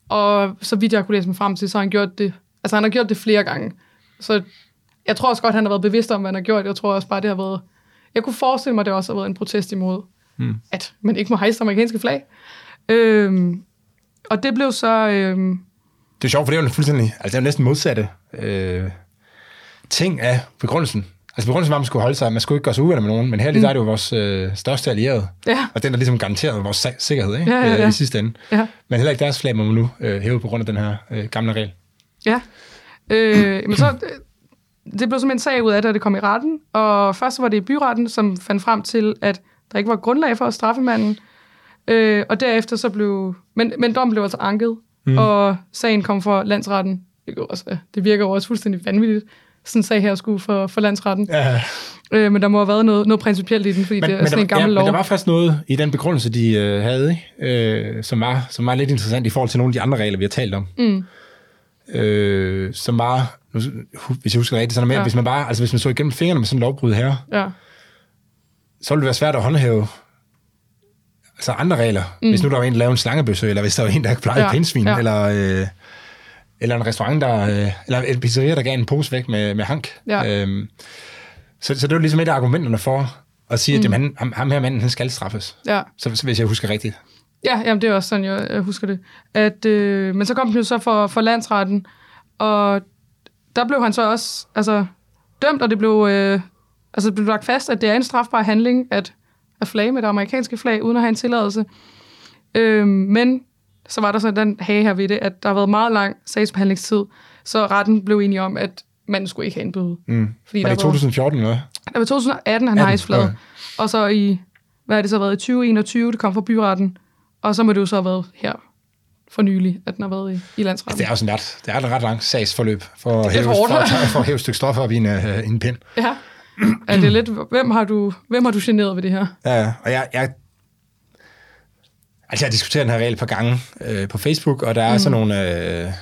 Og så vidt jeg kunne læse mig frem til, så har han gjort det, altså han har gjort det flere gange. Så jeg tror også godt, han har været bevidst om, hvad han har gjort. Jeg tror også bare, det har været... Jeg kunne forestille mig, at det også har været en protest imod, mm. at man ikke må hejse amerikanske flag. Øhm, og det blev så... Øhm, Det er sjovt, for det er jo fuldstændig, altså det er jo næsten modsatte øh, ting af begrundelsen. Altså begrundelsen var, at man skulle holde sig, man skulle ikke gøre sig uvenner med nogen, men her mm. der er det jo vores øh, største allierede. ja, Og den, der ligesom garanteret vores sikkerhed ikke? Ja, ja, ja. Øh, i sidste ende. ja, Men heller ikke deres flag må man nu øh, hæve på grund af den her øh, gamle regel. Ja. Øh, men så, det blev simpelthen en sag ud af det, da det kom i retten. Og først var det i byretten, som fandt frem til, at der ikke var grundlag for at straffe manden. Øh, og derefter så blev... Men, men dommen blev altså anket, mm. og sagen kom for landsretten. Det, også, det virker jo også fuldstændig vanvittigt, sådan en sag her skulle for, for landsretten. Ja, Øh, men der må have været noget, noget principielt i den, fordi men, det er sådan der, en gammel ja, lov. men der var faktisk noget i den begrundelse, de øh, havde, ikke? Øh, som, var, som var lidt interessant i forhold til nogle af de andre regler, vi har talt om. Mm. Øh, som var, nu, hvis jeg husker rigtigt, sådan med, ja. Hvis man bare, altså hvis man så igennem fingrene med sådan en lovbrud her, Ja. så ville det være svært at håndhæve altså andre regler. Mm. Hvis nu der var en, der lavede en slangebøsse, eller hvis der var en, der plejede ja. Pindsvin, ja. eller, øh, eller en restaurant, der, øh, eller en pizzeria, der gav en pose væk med, med hank. Ja. Øhm, så, så det var ligesom et af argumenterne for, og siger, mm. at jamen, ham, ham her manden, han skal straffes. Ja. Så, så hvis jeg husker rigtigt. Ja, jamen, det er også sådan, jeg, jeg husker det. At, øh, men så kom den jo så for, for landsretten, og der blev han så også altså, dømt, og det blev, øh, altså, det blev lagt fast, at det er en strafbar handling at, at flage med det amerikanske flag, uden at have en tilladelse. Øh, men så var der så den hage her ved det, at der har været meget lang sagsbehandlingstid, så retten blev enig om, at manden skulle ikke have en bøde. Mm. Fordi Var det i der var- 2014 eller? Der var 2018, han 18, hejste flaget. okay. Og så i, hvad har det så været, i 2021, det kom fra byretten. Og så må det jo så have været her for nylig, at den har været i, i landsretten. Altså, det er jo sådan ret, det er et ret langt sagsforløb for at hæve, for, for at hæve et stykke stof op i en, uh, en pind. Ja. Er det lidt, hvem har du, hvem har du generet ved det her? Ja, og jeg, jeg, altså jeg har diskuteret den her regel et par gange øh, på Facebook, og der er mm. sådan nogle... Øh,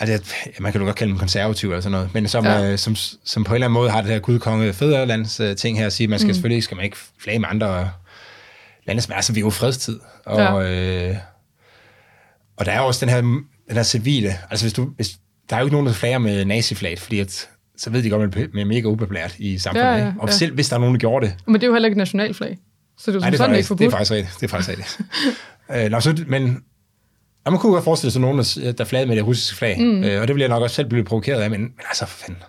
altså, man kan jo godt kalde dem konservative eller sådan noget, men som, ja. øh, som, som på en eller anden måde har det her gudkonge fædrelands øh, ting her at sige, man skal mm. selvfølgelig skal man ikke flage med andre lande, som er, altså vi er jo fredstid, og, ja. øh, og der er også den her, den her civile, altså hvis du, hvis, der er jo ikke nogen, der flager med naziflaget, fordi at, så ved de godt, at man er mega upopulært i samfundet. Ja, Ja, ja, Og selv hvis der er nogen, der gjorde det, Men det er jo heller ikke nationalflag. Så det er jo Nej, som det er, sådan faktisk, det er faktisk rigtigt. Det er faktisk rigtigt. øh, nå, så, men og man kunne godt forestille sig nogen, der, der flagede med det russiske flag. Mm. Øh, og det ville jeg nok også selv blive provokeret af, men, men altså, for fanden.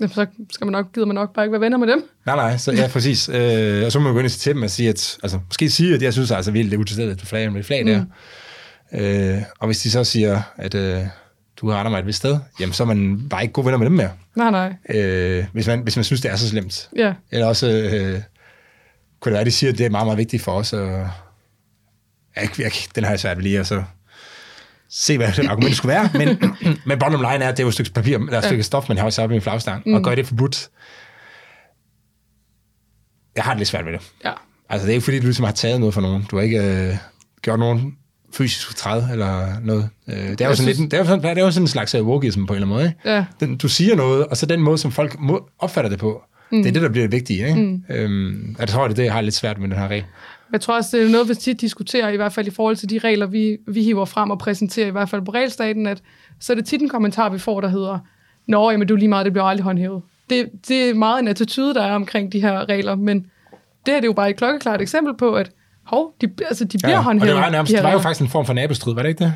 Jamen, så skal man nok, gider man nok bare ikke være venner med dem. Nej, nej, så, ja, præcis. Øh, og så må man gå ind til dem og sige, at, altså, måske sige, at jeg synes altså vildt, det er utilstedet, at du flager med et flag der. Øh, og hvis de så siger, at øh, du har mig et vist sted, jamen så er man bare ikke gode venner med dem mere. Nej, nej. Øh, hvis, man, hvis man synes, det er så slemt. Ja. Eller også øh, kunne det være, at de siger, at det er meget, meget vigtigt for os. Og, jeg, jeg, den har jeg svært ved lige at så se, hvad det argument skulle være. Men, men bottom line er, at det er jo et stykke papir, eller et stykke stof, man har også oppe i en flagstang. Mm. Og gør det forbudt. Jeg har det lidt svært ved det. Ja. Altså, det er ikke fordi, du ligesom har taget noget fra nogen. Du har ikke øh, gjort nogen fysisk træd eller noget. Øh, det er jo sådan, synes- lidt, det er jo sådan, det er jo sådan en slags øh, wokeism på en eller anden måde. Ikke? Ja. Den, du siger noget, og så den måde, som folk opfatter det på, mm. det er det, der bliver det vigtige. Ikke? Mm. Øhm, jeg tror, det er det, jeg har lidt svært med den her regel. Jeg tror også, det er noget, vi tit diskuterer, i hvert fald i forhold til de regler, vi, vi hiver frem og præsenterer, i hvert fald på regelstaten, at så er det tit en kommentar, vi får, der hedder, Nå, jamen, du er lige meget, det bliver aldrig håndhævet. Det, det er meget en attitude, der er omkring de her regler, men det her det er jo bare et klokkeklart eksempel på, at hov, de, altså, de bliver og håndhævet. det var, nærmest, de det var jo faktisk en form for nabostrid, var det ikke det?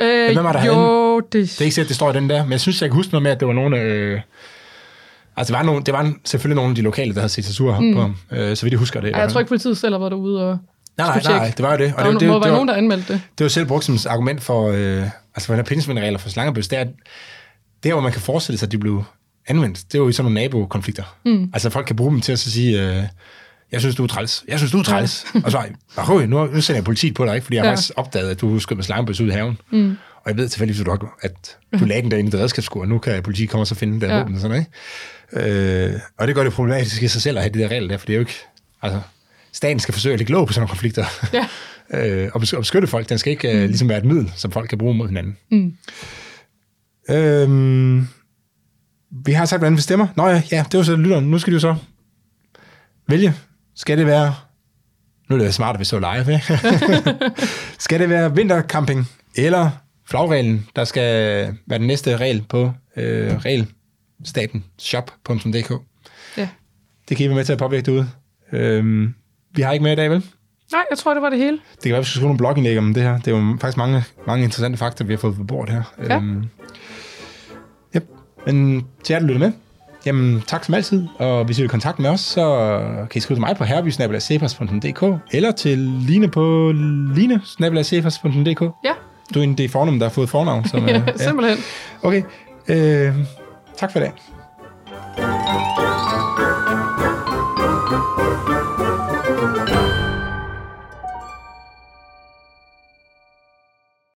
Øh, Hvem var der jo, det, Det er ikke sikkert, det står i den der, men jeg synes, jeg kan huske noget med, at det var nogle... Øh, altså, det var, nogle, det var selvfølgelig nogle af de lokale, der havde set sig sur mm. på ham, øh, så vidt jeg husker det. Ej, hvert jeg tror ikke, politiet selv har været derude og Nej, nej, nej, det var jo det. Og Der det, var, det, må det, være det, nogen, var, der anmeldte det. det var selv brugt som argument for, øh, altså for den her pindsvindregler for slangebøs, det er, at det er, hvor man kan forestille sig, at de blev anvendt. Det er jo i sådan nogle nabokonflikter. Mm. Altså folk kan bruge dem til at så sige, øh, jeg synes, du er træls. Jeg synes, du er træls. og så, "Ahoj, nu, nu sender jeg politiet på dig, ikke? fordi jeg har Ja. faktisk opdaget, at du skød med slangebøs ud i haven. Mm. Og jeg ved tilfældigvis, at du, har- at du lagde den der inde i redskabsskur, og nu kan politiet komme og så finde den der Ja. ja. våben og sådan noget. Ikke? Øh, og det gør det problematisk i sig selv at have de der regler der, for det er jo ikke... Altså, staten skal forsøge at lægge låg på sådan nogle konflikter. Ja. øh, og bes- og beskytte folk. Den skal ikke øh, ligesom være et middel, som folk kan bruge mod hinanden. Mm. Øhm, vi har sagt, hvordan vi stemmer. Nå ja, ja det var så lytteren. Nu skal jo så vælge. Skal det være... Nu er det smart, at vi så live, ikke? skal det være vintercamping eller flagreglen, der skal være den næste regel på øh, regelstaten shop.dk. Ja. Det kan I være med til at påvirke derude. Øhm, vi har ikke mere i dag, vel? Nej, jeg tror, det var det hele. Det kan være, at vi skal skrive nogle blogindlæg om det her. Det er jo faktisk mange, mange interessante fakta, vi har fået på bordet her. Ja. Øhm, yep. Men til jer, der lytter med, jamen tak som altid. Og hvis I vil kontakte med os, så kan I skrive til mig på herbysnabelagsefas.dk eller til Line på line-sefas.dk. Ja, Du er en det fornavn, der har fået fornavn. Som, ja øh, simpelthen. Okay. Øh, tak for i dag.